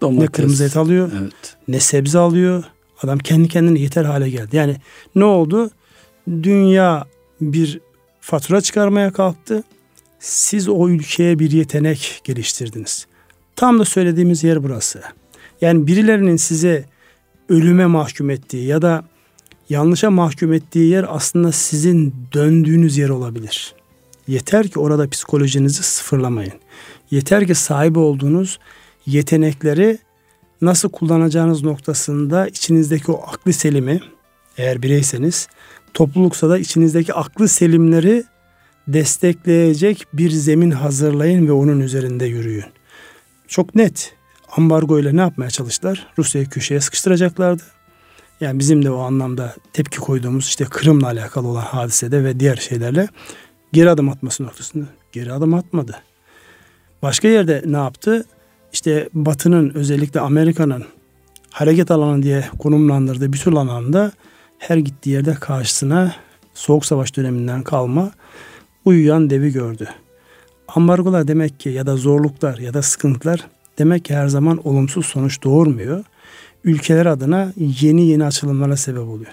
Domates. ne kırmızı et alıyor evet. ne sebze alıyor. Adam kendi kendine yeter hale geldi. Yani ne oldu? Dünya bir fatura çıkarmaya kalktı. Siz o ülkeye bir yetenek geliştirdiniz. Tam da söylediğimiz yer burası. Yani birilerinin size ölüme mahkum ettiği ya da yanlışa mahkum ettiği yer aslında sizin döndüğünüz yer olabilir. Yeter ki orada psikolojinizi sıfırlamayın. Yeter ki sahip olduğunuz yetenekleri nasıl kullanacağınız noktasında içinizdeki o aklı selimi eğer bireyseniz topluluksa da içinizdeki aklı selimleri destekleyecek bir zemin hazırlayın ve onun üzerinde yürüyün. Çok net ambargo ile ne yapmaya çalıştılar? Rusya'yı köşeye sıkıştıracaklardı. Yani bizim de o anlamda tepki koyduğumuz işte Kırım'la alakalı olan hadisede ve diğer şeylerle geri adım atması noktasında geri adım atmadı. Başka yerde ne yaptı? İşte Batı'nın özellikle Amerika'nın hareket alanı diye konumlandırdığı bütün alanda her gittiği yerde karşısına Soğuk Savaş döneminden kalma uyuyan devi gördü. Ambargolar demek ki ya da zorluklar ya da sıkıntılar demek ki her zaman olumsuz sonuç doğurmuyor. Ülkeler adına yeni yeni açılımlara sebep oluyor.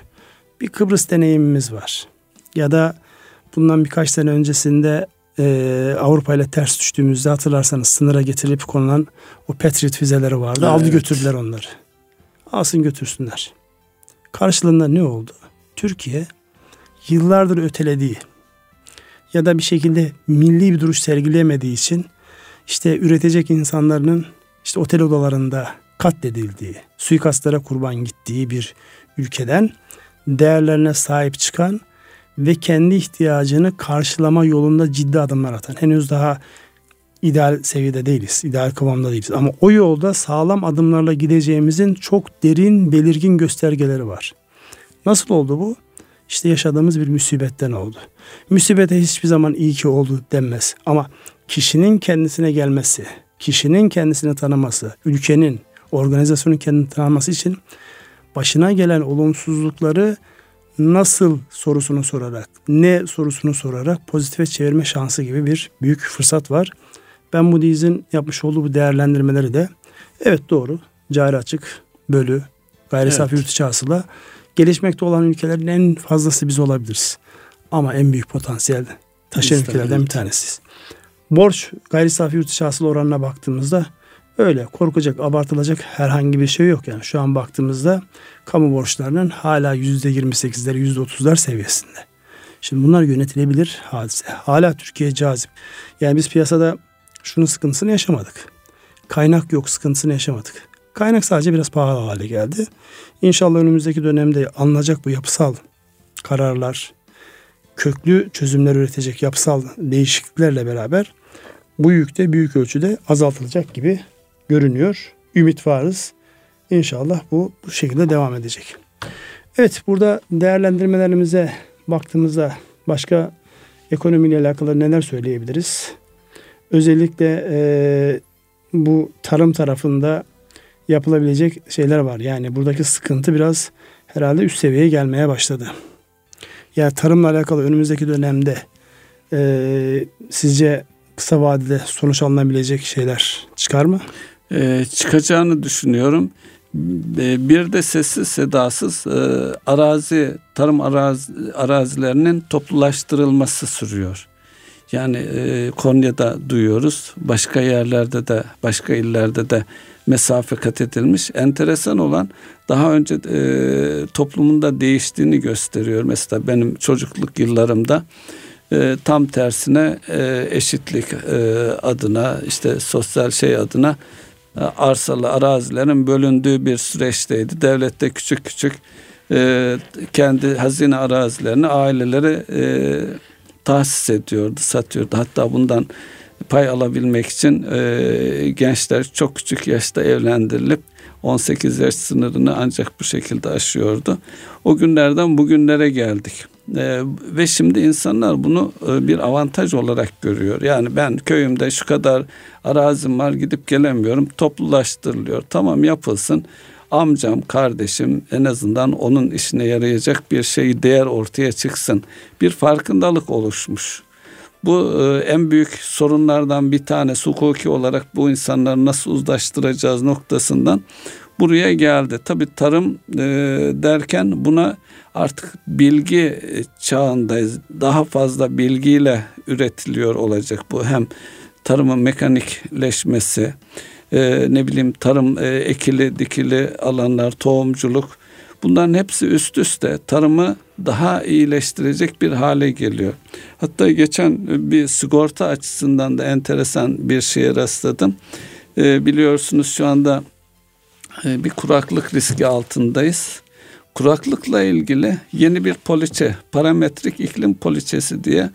Bir Kıbrıs deneyimimiz var. Ya da bundan birkaç sene öncesinde e, Avrupa ile ters düştüğümüzde hatırlarsanız sınıra getirilip konulan o Patriot füzeleri vardı. Evet. Aldı götürdüler onları. Alsın götürsünler. Karşılığında ne oldu? Türkiye yıllardır ötelediği ya da bir şekilde milli bir duruş sergileyemediği için işte üretecek insanların işte otel odalarında katledildiği, suikastlara kurban gittiği bir ülkeden değerlerine sahip çıkan ve kendi ihtiyacını karşılama yolunda ciddi adımlar atan. Henüz daha ideal seviyede değiliz, ideal kıvamda değiliz. Ama o yolda sağlam adımlarla gideceğimizin çok derin, belirgin göstergeleri var. Nasıl oldu bu? İşte yaşadığımız bir musibetten oldu. Musibete hiçbir zaman iyi ki oldu denmez. Ama kişinin kendisine gelmesi, kişinin kendisini tanıması, ülkenin, organizasyonun kendini tanıması için başına gelen olumsuzlukları nasıl sorusunu sorarak, ne sorusunu sorarak pozitife çevirme şansı gibi bir büyük fırsat var. Ben dizin yapmış olduğu bu değerlendirmeleri de evet doğru, cari açık, bölü, gayri safi evet. yurt içi hasıla gelişmekte olan ülkelerin en fazlası biz olabiliriz. Ama en büyük potansiyel taşıyan ülkelerden bir tanesiyiz. Borç gayri safi yurt içi hasıla oranına baktığımızda öyle korkacak, abartılacak herhangi bir şey yok. Yani şu an baktığımızda kamu borçlarının hala %28'ler, %30'lar seviyesinde. Şimdi bunlar yönetilebilir hadise. Hala Türkiye cazip. Yani biz piyasada şunun sıkıntısını yaşamadık. Kaynak yok sıkıntısını yaşamadık. Kaynak sadece biraz pahalı hale geldi. İnşallah önümüzdeki dönemde alınacak bu yapısal kararlar, köklü çözümler üretecek yapısal değişikliklerle beraber bu yük de büyük ölçüde azaltılacak gibi görünüyor. Ümit varız. İnşallah bu bu şekilde devam edecek. Evet burada değerlendirmelerimize baktığımızda başka ekonomiyle alakalı neler söyleyebiliriz? Özellikle e, bu tarım tarafında yapılabilecek şeyler var. Yani buradaki sıkıntı biraz herhalde üst seviyeye gelmeye başladı. Yani tarımla alakalı önümüzdeki dönemde e, sizce kısa vadede sonuç alınabilecek şeyler çıkar mı? Ee, çıkacağını düşünüyorum. Bir de sessiz sedasız e, arazi, tarım arazi, arazilerinin toplulaştırılması sürüyor. Yani e, Konya'da duyuyoruz, başka yerlerde de, başka illerde de mesafe kat edilmiş. Enteresan olan daha önce e, toplumunda değiştiğini gösteriyor. Mesela benim çocukluk yıllarımda e, tam tersine e, eşitlik e, adına işte sosyal şey adına e, arsalı arazilerin bölündüğü bir süreçteydi. Devlet de küçük küçük e, kendi hazine arazilerini ailelere e, tahsis ediyordu, satıyordu. Hatta bundan pay alabilmek için e, gençler çok küçük yaşta evlendirilip 18 yaş sınırını ancak bu şekilde aşıyordu. O günlerden bugünlere geldik. E, ve şimdi insanlar bunu e, bir avantaj olarak görüyor. Yani ben köyümde şu kadar arazim var gidip gelemiyorum toplulaştırılıyor. Tamam yapılsın amcam, kardeşim en azından onun işine yarayacak bir şey değer ortaya çıksın. Bir farkındalık oluşmuş. Bu e, en büyük sorunlardan bir tanesi hukuki olarak bu insanları nasıl uzlaştıracağız noktasından buraya geldi. Tabi tarım e, derken buna artık bilgi çağındayız. Daha fazla bilgiyle üretiliyor olacak bu. Hem tarımın mekanikleşmesi, e, ne bileyim tarım e, ekili dikili alanlar, tohumculuk bunların hepsi üst üste tarımı daha iyileştirecek bir hale geliyor. Hatta geçen bir sigorta açısından da enteresan bir şeye rastladım. E, biliyorsunuz şu anda e, bir kuraklık riski altındayız. Kuraklıkla ilgili yeni bir poliçe, parametrik iklim poliçesi diye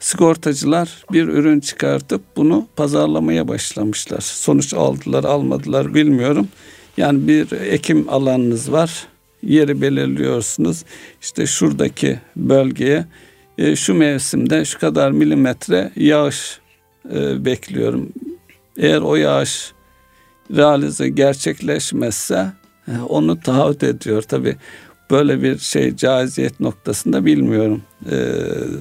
sigortacılar bir ürün çıkartıp bunu pazarlamaya başlamışlar. Sonuç aldılar, almadılar bilmiyorum. Yani bir ekim alanınız var. Yeri belirliyorsunuz. İşte şuradaki bölgeye e, şu mevsimde şu kadar milimetre yağış e, bekliyorum. Eğer o yağış realize gerçekleşmezse onu taahhüt ediyor. Tabi böyle bir şey caiziyet noktasında bilmiyorum e,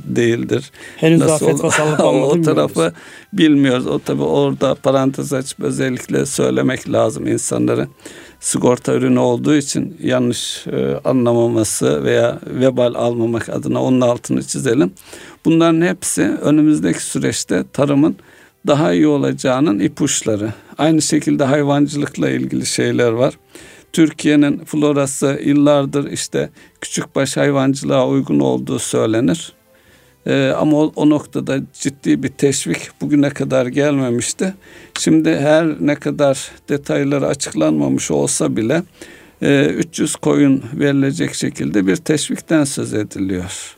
değildir. Henüz Nasıl daha fetva sallıp [laughs] O tarafı bilmiyoruz. O tabi orada parantez açıp özellikle söylemek lazım insanların sigorta ürünü olduğu için yanlış e, anlamaması veya vebal almamak adına onun altını çizelim. Bunların hepsi önümüzdeki süreçte tarımın daha iyi olacağının ipuçları. Aynı şekilde hayvancılıkla ilgili şeyler var. Türkiye'nin florası yıllardır işte küçükbaş hayvancılığa uygun olduğu söylenir. Ee, ama o, o noktada ciddi bir teşvik bugüne kadar gelmemişti. Şimdi her ne kadar detayları açıklanmamış olsa bile e, 300 koyun verilecek şekilde bir teşvikten söz ediliyor.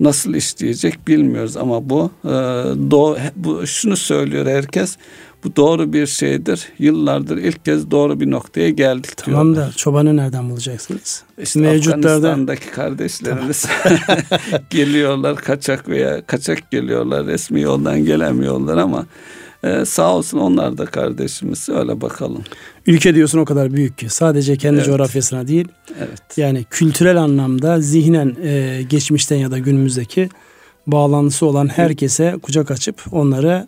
Nasıl işleyecek bilmiyoruz ama bu e, do, bu şunu söylüyor herkes bu doğru bir şeydir. Yıllardır ilk kez doğru bir noktaya geldik Tamam diyorlar. da çobanı nereden bulacaksınız? İşte Mevcutlarda... Afganistan'daki kardeşlerimiz [laughs] geliyorlar kaçak veya kaçak geliyorlar resmi yoldan gelemiyorlar ama ee, sağ olsun onlar da kardeşimiz öyle bakalım. Ülke diyorsun o kadar büyük ki sadece kendi evet. coğrafyasına değil. Evet. Yani kültürel anlamda zihnen e, geçmişten ya da günümüzdeki bağlantısı olan herkese kucak açıp onları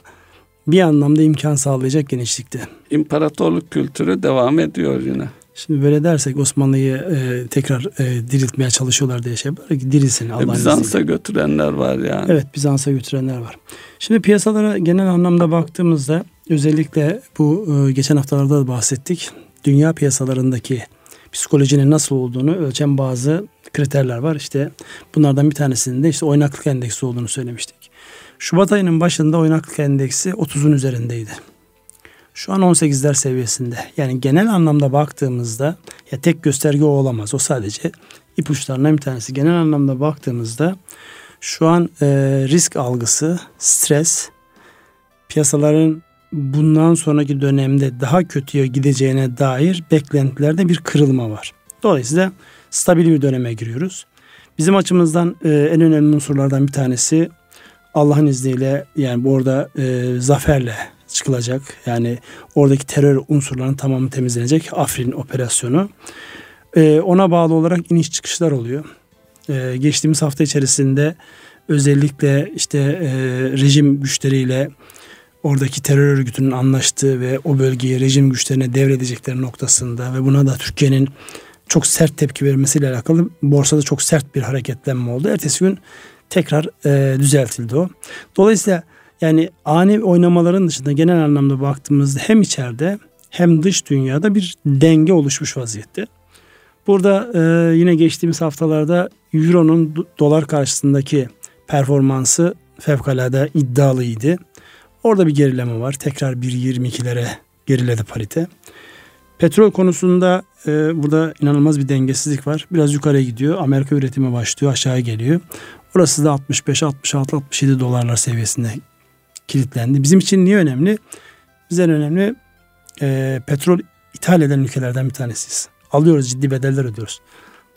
bir anlamda imkan sağlayacak genişlikte. İmparatorluk kültürü devam ediyor yine. Şimdi böyle dersek Osmanlı'yı e, tekrar e, diriltmeye çalışıyorlar diye şey belki dirilsin Allah'ın e, Bizans'a izniyle. götürenler var yani. Evet Bizans'a götürenler var. Şimdi piyasalara genel anlamda baktığımızda özellikle bu e, geçen haftalarda da bahsettik. Dünya piyasalarındaki psikolojinin nasıl olduğunu ölçen bazı kriterler var. İşte bunlardan bir tanesinin de işte oynaklık endeksi olduğunu söylemiştik. Şubat ayının başında oynaklık endeksi 30'un üzerindeydi. Şu an 18'ler seviyesinde. Yani genel anlamda baktığımızda ya tek gösterge o olamaz. O sadece ipuçlarından bir tanesi. Genel anlamda baktığımızda şu an e, risk algısı, stres, piyasaların bundan sonraki dönemde daha kötüye gideceğine dair beklentilerde bir kırılma var. Dolayısıyla stabil bir döneme giriyoruz. Bizim açımızdan e, en önemli unsurlardan bir tanesi Allah'ın izniyle yani orada e, zaferle çıkılacak. Yani oradaki terör unsurlarının tamamı temizlenecek. Afrin operasyonu. E, ona bağlı olarak iniş çıkışlar oluyor. E, geçtiğimiz hafta içerisinde özellikle işte e, rejim güçleriyle oradaki terör örgütünün anlaştığı ve o bölgeyi rejim güçlerine devredecekleri noktasında ve buna da Türkiye'nin çok sert tepki vermesiyle alakalı borsada çok sert bir hareketlenme oldu. Ertesi gün tekrar e, düzeltildi o. Dolayısıyla yani ani oynamaların dışında genel anlamda baktığımızda hem içeride hem dış dünyada bir denge oluşmuş vaziyette. Burada e, yine geçtiğimiz haftalarda Euro'nun dolar karşısındaki performansı fevkalade iddialıydı. Orada bir gerileme var. Tekrar 1.22'lere geriledi parite. Petrol konusunda e, burada inanılmaz bir dengesizlik var. Biraz yukarıya gidiyor. Amerika üretimi başlıyor, aşağıya geliyor. Orası da 65, 66, 67 dolarlar seviyesinde kilitlendi. Bizim için niye önemli? Bize önemli e, petrol ithal eden ülkelerden bir tanesiyiz. Alıyoruz ciddi bedeller ödüyoruz.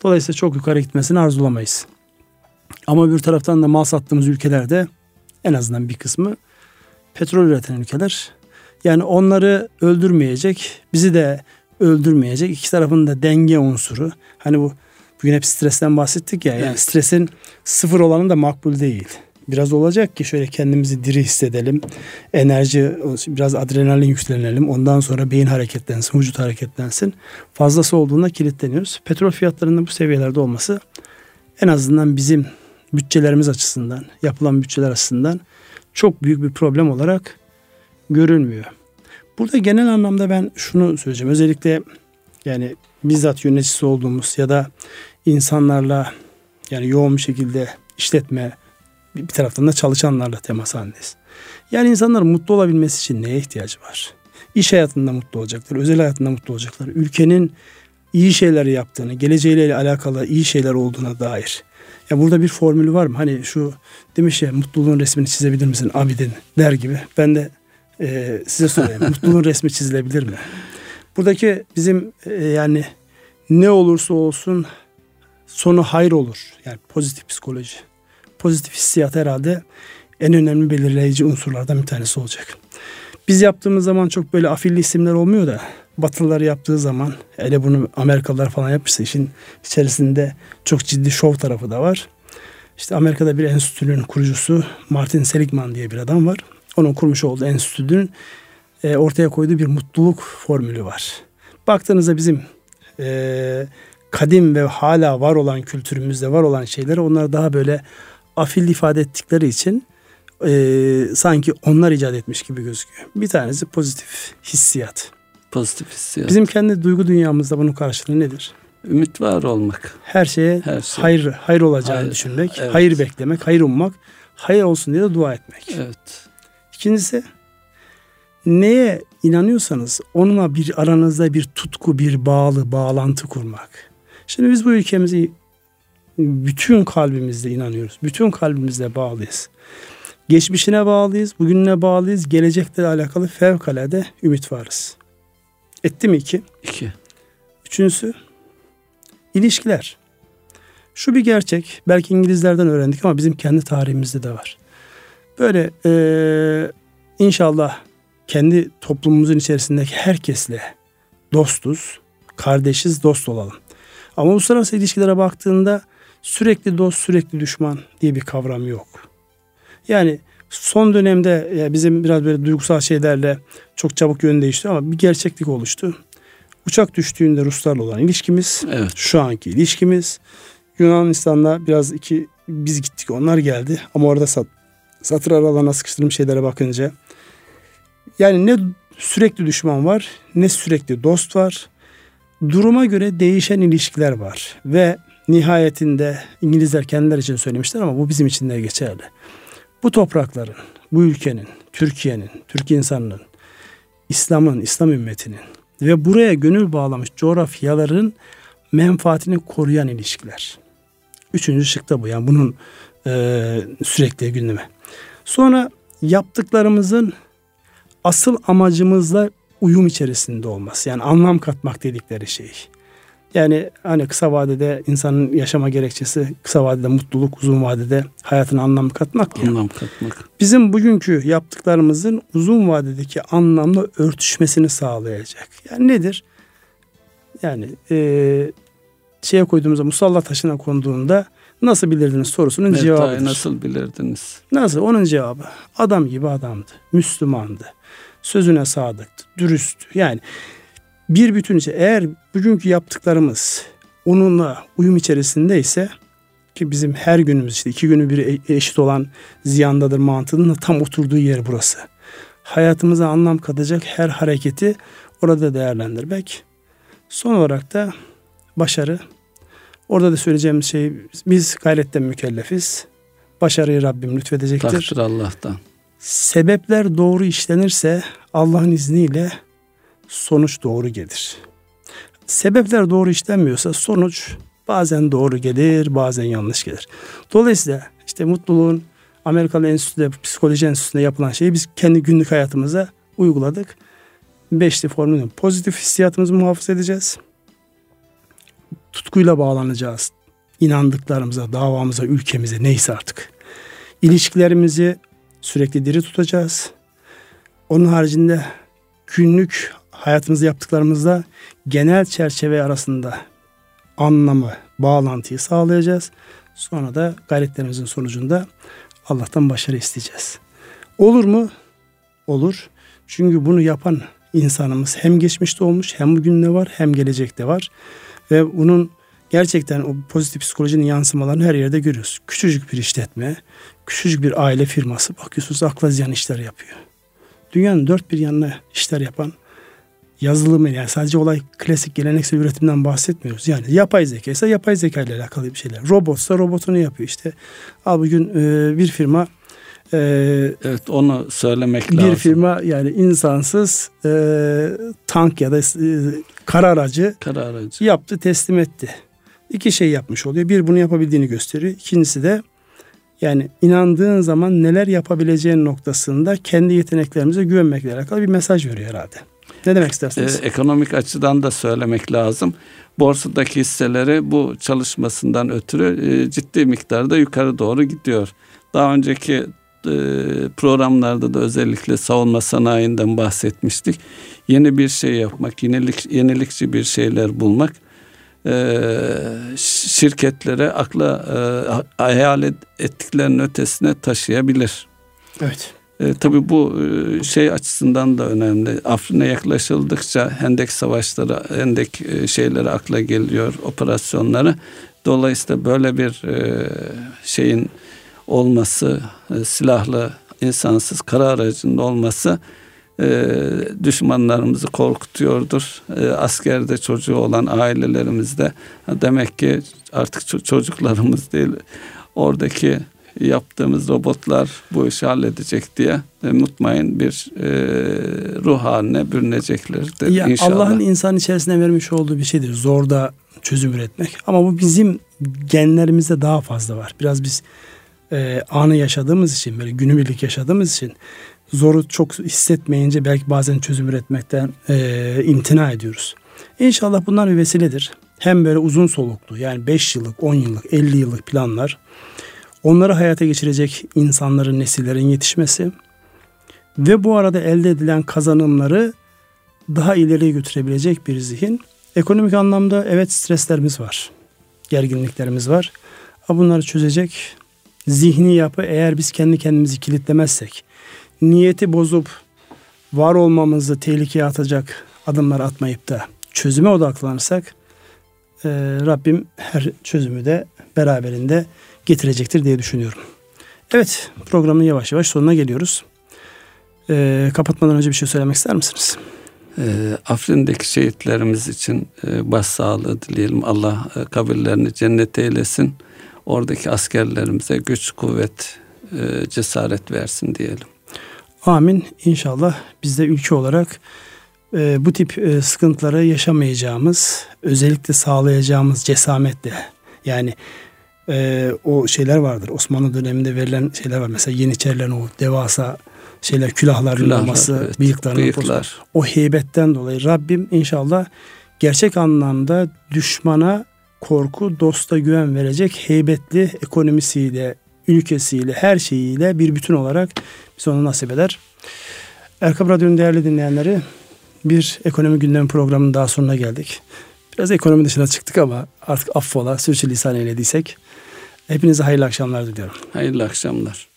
Dolayısıyla çok yukarı gitmesini arzulamayız. Ama bir taraftan da mal sattığımız ülkelerde en azından bir kısmı petrol üreten ülkeler. Yani onları öldürmeyecek, bizi de öldürmeyecek. İki tarafın da denge unsuru. Hani bu bugün hep stresten bahsettik ya. Yani evet. stresin sıfır olanı da makbul değil biraz olacak ki şöyle kendimizi diri hissedelim. Enerji, biraz adrenalin yüklenelim. Ondan sonra beyin hareketlensin, vücut hareketlensin. Fazlası olduğunda kilitleniyoruz. Petrol fiyatlarının bu seviyelerde olması en azından bizim bütçelerimiz açısından, yapılan bütçeler açısından çok büyük bir problem olarak görülmüyor. Burada genel anlamda ben şunu söyleyeceğim. Özellikle yani bizzat yöneticisi olduğumuz ya da insanlarla yani yoğun bir şekilde işletme, bir taraftan da çalışanlarla temas halindeyiz. Yani insanların mutlu olabilmesi için neye ihtiyacı var? İş hayatında mutlu olacaklar, özel hayatında mutlu olacaklar. Ülkenin iyi şeyler yaptığını, geleceğiyle alakalı iyi şeyler olduğuna dair. Ya burada bir formülü var mı? Hani şu demiş ya mutluluğun resmini çizebilir misin Abidin der gibi. Ben de e, size sorayım. [laughs] mutluluğun resmi çizilebilir mi? Buradaki bizim e, yani ne olursa olsun sonu hayır olur. Yani pozitif psikoloji pozitif hissiyat herhalde en önemli belirleyici unsurlardan bir tanesi olacak. Biz yaptığımız zaman çok böyle afilli isimler olmuyor da Batılılar yaptığı zaman hele bunu Amerikalılar falan yapmışsa işin içerisinde çok ciddi şov tarafı da var. İşte Amerika'da bir enstitünün kurucusu Martin Seligman diye bir adam var. Onun kurmuş olduğu enstitünün e, ortaya koyduğu bir mutluluk formülü var. Baktığınızda bizim e, kadim ve hala var olan kültürümüzde var olan şeyleri onlar daha böyle afil ifade ettikleri için e, sanki onlar icat etmiş gibi gözüküyor. Bir tanesi pozitif hissiyat. Pozitif hissiyat. Bizim kendi duygu dünyamızda bunun karşılığı nedir? Ümit var olmak. Her şeye Her şey. hayır hayır olacağını hayır, düşünmek, evet. hayır beklemek, hayır ummak, hayır olsun diye de dua etmek. Evet. İkincisi neye inanıyorsanız onunla bir aranızda bir tutku, bir bağlı, bağlantı kurmak. Şimdi biz bu ülkemizi bütün kalbimizle inanıyoruz. Bütün kalbimizle bağlıyız. Geçmişine bağlıyız, bugününe bağlıyız. Gelecekle alakalı fevkalade ümit varız. Etti mi iki? İki. Üçüncüsü ilişkiler. Şu bir gerçek. Belki İngilizlerden öğrendik ama bizim kendi tarihimizde de var. Böyle e, inşallah kendi toplumumuzun içerisindeki herkesle dostuz, kardeşiz, dost olalım. Ama uluslararası ilişkilere baktığında sürekli dost, sürekli düşman diye bir kavram yok. Yani son dönemde ya bizim biraz böyle duygusal şeylerle çok çabuk yön değişti ama bir gerçeklik oluştu. Uçak düştüğünde Ruslarla olan ilişkimiz, evet. şu anki ilişkimiz, Yunanistan'la biraz iki biz gittik onlar geldi ama orada sat, satır aralarına sıkıştırılmış şeylere bakınca yani ne sürekli düşman var ne sürekli dost var. Duruma göre değişen ilişkiler var ve nihayetinde İngilizler kendileri için söylemişler ama bu bizim için de geçerli. Bu toprakların, bu ülkenin, Türkiye'nin, Türk insanının, İslam'ın, İslam ümmetinin ve buraya gönül bağlamış coğrafyaların menfaatini koruyan ilişkiler. Üçüncü şıkta bu. Yani bunun e, sürekli gündeme. Sonra yaptıklarımızın asıl amacımızla uyum içerisinde olması. Yani anlam katmak dedikleri şey. Yani hani kısa vadede insanın yaşama gerekçesi kısa vadede mutluluk, uzun vadede hayatına anlam katmak ya. Anlam katmak. Bizim bugünkü yaptıklarımızın uzun vadedeki anlamla örtüşmesini sağlayacak. Yani nedir? Yani e, şeye koyduğumuzda musalla taşına konduğunda nasıl bilirdiniz sorusunun evet, cevabıdır. Nasıl bilirdiniz? Nasıl? Onun cevabı adam gibi adamdı. Müslümandı. Sözüne sadıktı. Dürüsttü. Yani bir bütün içe eğer bugünkü yaptıklarımız onunla uyum içerisindeyse ki bizim her günümüz işte iki günü bir e, eşit olan ziyandadır mantığının tam oturduğu yer burası. Hayatımıza anlam katacak her hareketi orada değerlendirmek. Son olarak da başarı. Orada da söyleyeceğimiz şey biz gayretten mükellefiz. Başarıyı Rabbim lütfedecektir. Takdir Allah'tan. Sebepler doğru işlenirse Allah'ın izniyle sonuç doğru gelir. Sebepler doğru işlenmiyorsa sonuç bazen doğru gelir, bazen yanlış gelir. Dolayısıyla işte mutluluğun Amerikalı Enstitü'de, Psikoloji Enstitüsü'nde yapılan şeyi biz kendi günlük hayatımıza uyguladık. Beşli formülün pozitif hissiyatımızı muhafaza edeceğiz. Tutkuyla bağlanacağız. İnandıklarımıza, davamıza, ülkemize neyse artık. İlişkilerimizi sürekli diri tutacağız. Onun haricinde günlük hayatımızda yaptıklarımızda genel çerçeve arasında anlamı, bağlantıyı sağlayacağız. Sonra da gayretlerimizin sonucunda Allah'tan başarı isteyeceğiz. Olur mu? Olur. Çünkü bunu yapan insanımız hem geçmişte olmuş hem bugün ne var hem gelecekte var. Ve bunun gerçekten o pozitif psikolojinin yansımalarını her yerde görüyoruz. Küçücük bir işletme, küçücük bir aile firması bakıyorsunuz akla ziyan işler yapıyor. Dünyanın dört bir yanına işler yapan yazılımı yani sadece olay klasik geleneksel üretimden bahsetmiyoruz. Yani yapay zeka ise yapay zeka ile alakalı bir şeyler. Robotsa robotunu yapıyor işte. Al bugün e, bir firma e, evet onu söylemek bir lazım. Bir firma yani insansız e, tank ya da e, kara aracı, kara aracı yaptı teslim etti. İki şey yapmış oluyor. Bir bunu yapabildiğini gösteriyor. İkincisi de yani inandığın zaman neler yapabileceğin noktasında kendi yeteneklerimize güvenmekle alakalı bir mesaj veriyor herhalde. Ne demek istersiniz? Ee, ekonomik açıdan da söylemek lazım. Borsadaki hisseleri bu çalışmasından ötürü e, ciddi miktarda yukarı doğru gidiyor. Daha önceki programlarda da özellikle savunma sanayinden bahsetmiştik. Yeni bir şey yapmak, yenilik, yenilikçi bir şeyler bulmak e, şirketlere akla e, hayal ettiklerinin ötesine taşıyabilir. Evet. E, tabii bu e, şey açısından da önemli. Afrin'e yaklaşıldıkça Hendek savaşları, Hendek e, şeyleri akla geliyor, operasyonları. Dolayısıyla böyle bir e, şeyin olması, e, silahlı, insansız kara aracının olması e, düşmanlarımızı korkutuyordur. E, askerde çocuğu olan ailelerimizde demek ki artık çocuklarımız değil oradaki yaptığımız robotlar bu işi halledecek diye e, mutmain bir e, ruh haline bürüneceklerdir ya inşallah. Allah'ın insan içerisine vermiş olduğu bir şeydir. Zorda çözüm üretmek. Ama bu bizim genlerimizde daha fazla var. Biraz biz e, anı yaşadığımız için, böyle günübirlik yaşadığımız için zoru çok hissetmeyince belki bazen çözüm üretmekten e, imtina ediyoruz. İnşallah bunlar bir vesiledir. Hem böyle uzun soluklu yani 5 yıllık, 10 yıllık, 50 yıllık planlar onları hayata geçirecek insanların, nesillerin yetişmesi ve bu arada elde edilen kazanımları daha ileriye götürebilecek bir zihin. Ekonomik anlamda evet streslerimiz var. Gerginliklerimiz var. Ama bunları çözecek zihni yapı eğer biz kendi kendimizi kilitlemezsek, niyeti bozup var olmamızı tehlikeye atacak adımlar atmayıp da çözüme odaklanırsak e, Rabbim her çözümü de beraberinde getirecektir diye düşünüyorum. Evet programın yavaş yavaş sonuna geliyoruz. E, kapatmadan önce bir şey söylemek ister misiniz? E, Afrin'deki şehitlerimiz için e, başsağlığı dileyelim. Allah e, kabirlerini cennet eylesin. Oradaki askerlerimize güç, kuvvet, e, cesaret versin diyelim. Amin. İnşallah biz de ülke olarak e, bu tip e, sıkıntıları yaşamayacağımız, özellikle sağlayacağımız cesametle yani e, o şeyler vardır. Osmanlı döneminde verilen şeyler var. Mesela Yeniçerilerin o devasa şeyler külahların Külahlar, olması, evet, bıyıkların bıyıklar. o heybetten dolayı Rabbim inşallah gerçek anlamda düşmana korku, dosta güven verecek heybetli ekonomisiyle, ülkesiyle, her şeyiyle bir bütün olarak biz onu nasip eder. Erkam Radyo'nun değerli dinleyenleri bir ekonomi gündemi programının daha sonuna geldik. Biraz ekonomi dışına çıktık ama artık affola, sürçülisan eylediysek. Hepinize hayırlı akşamlar diliyorum. Hayırlı akşamlar.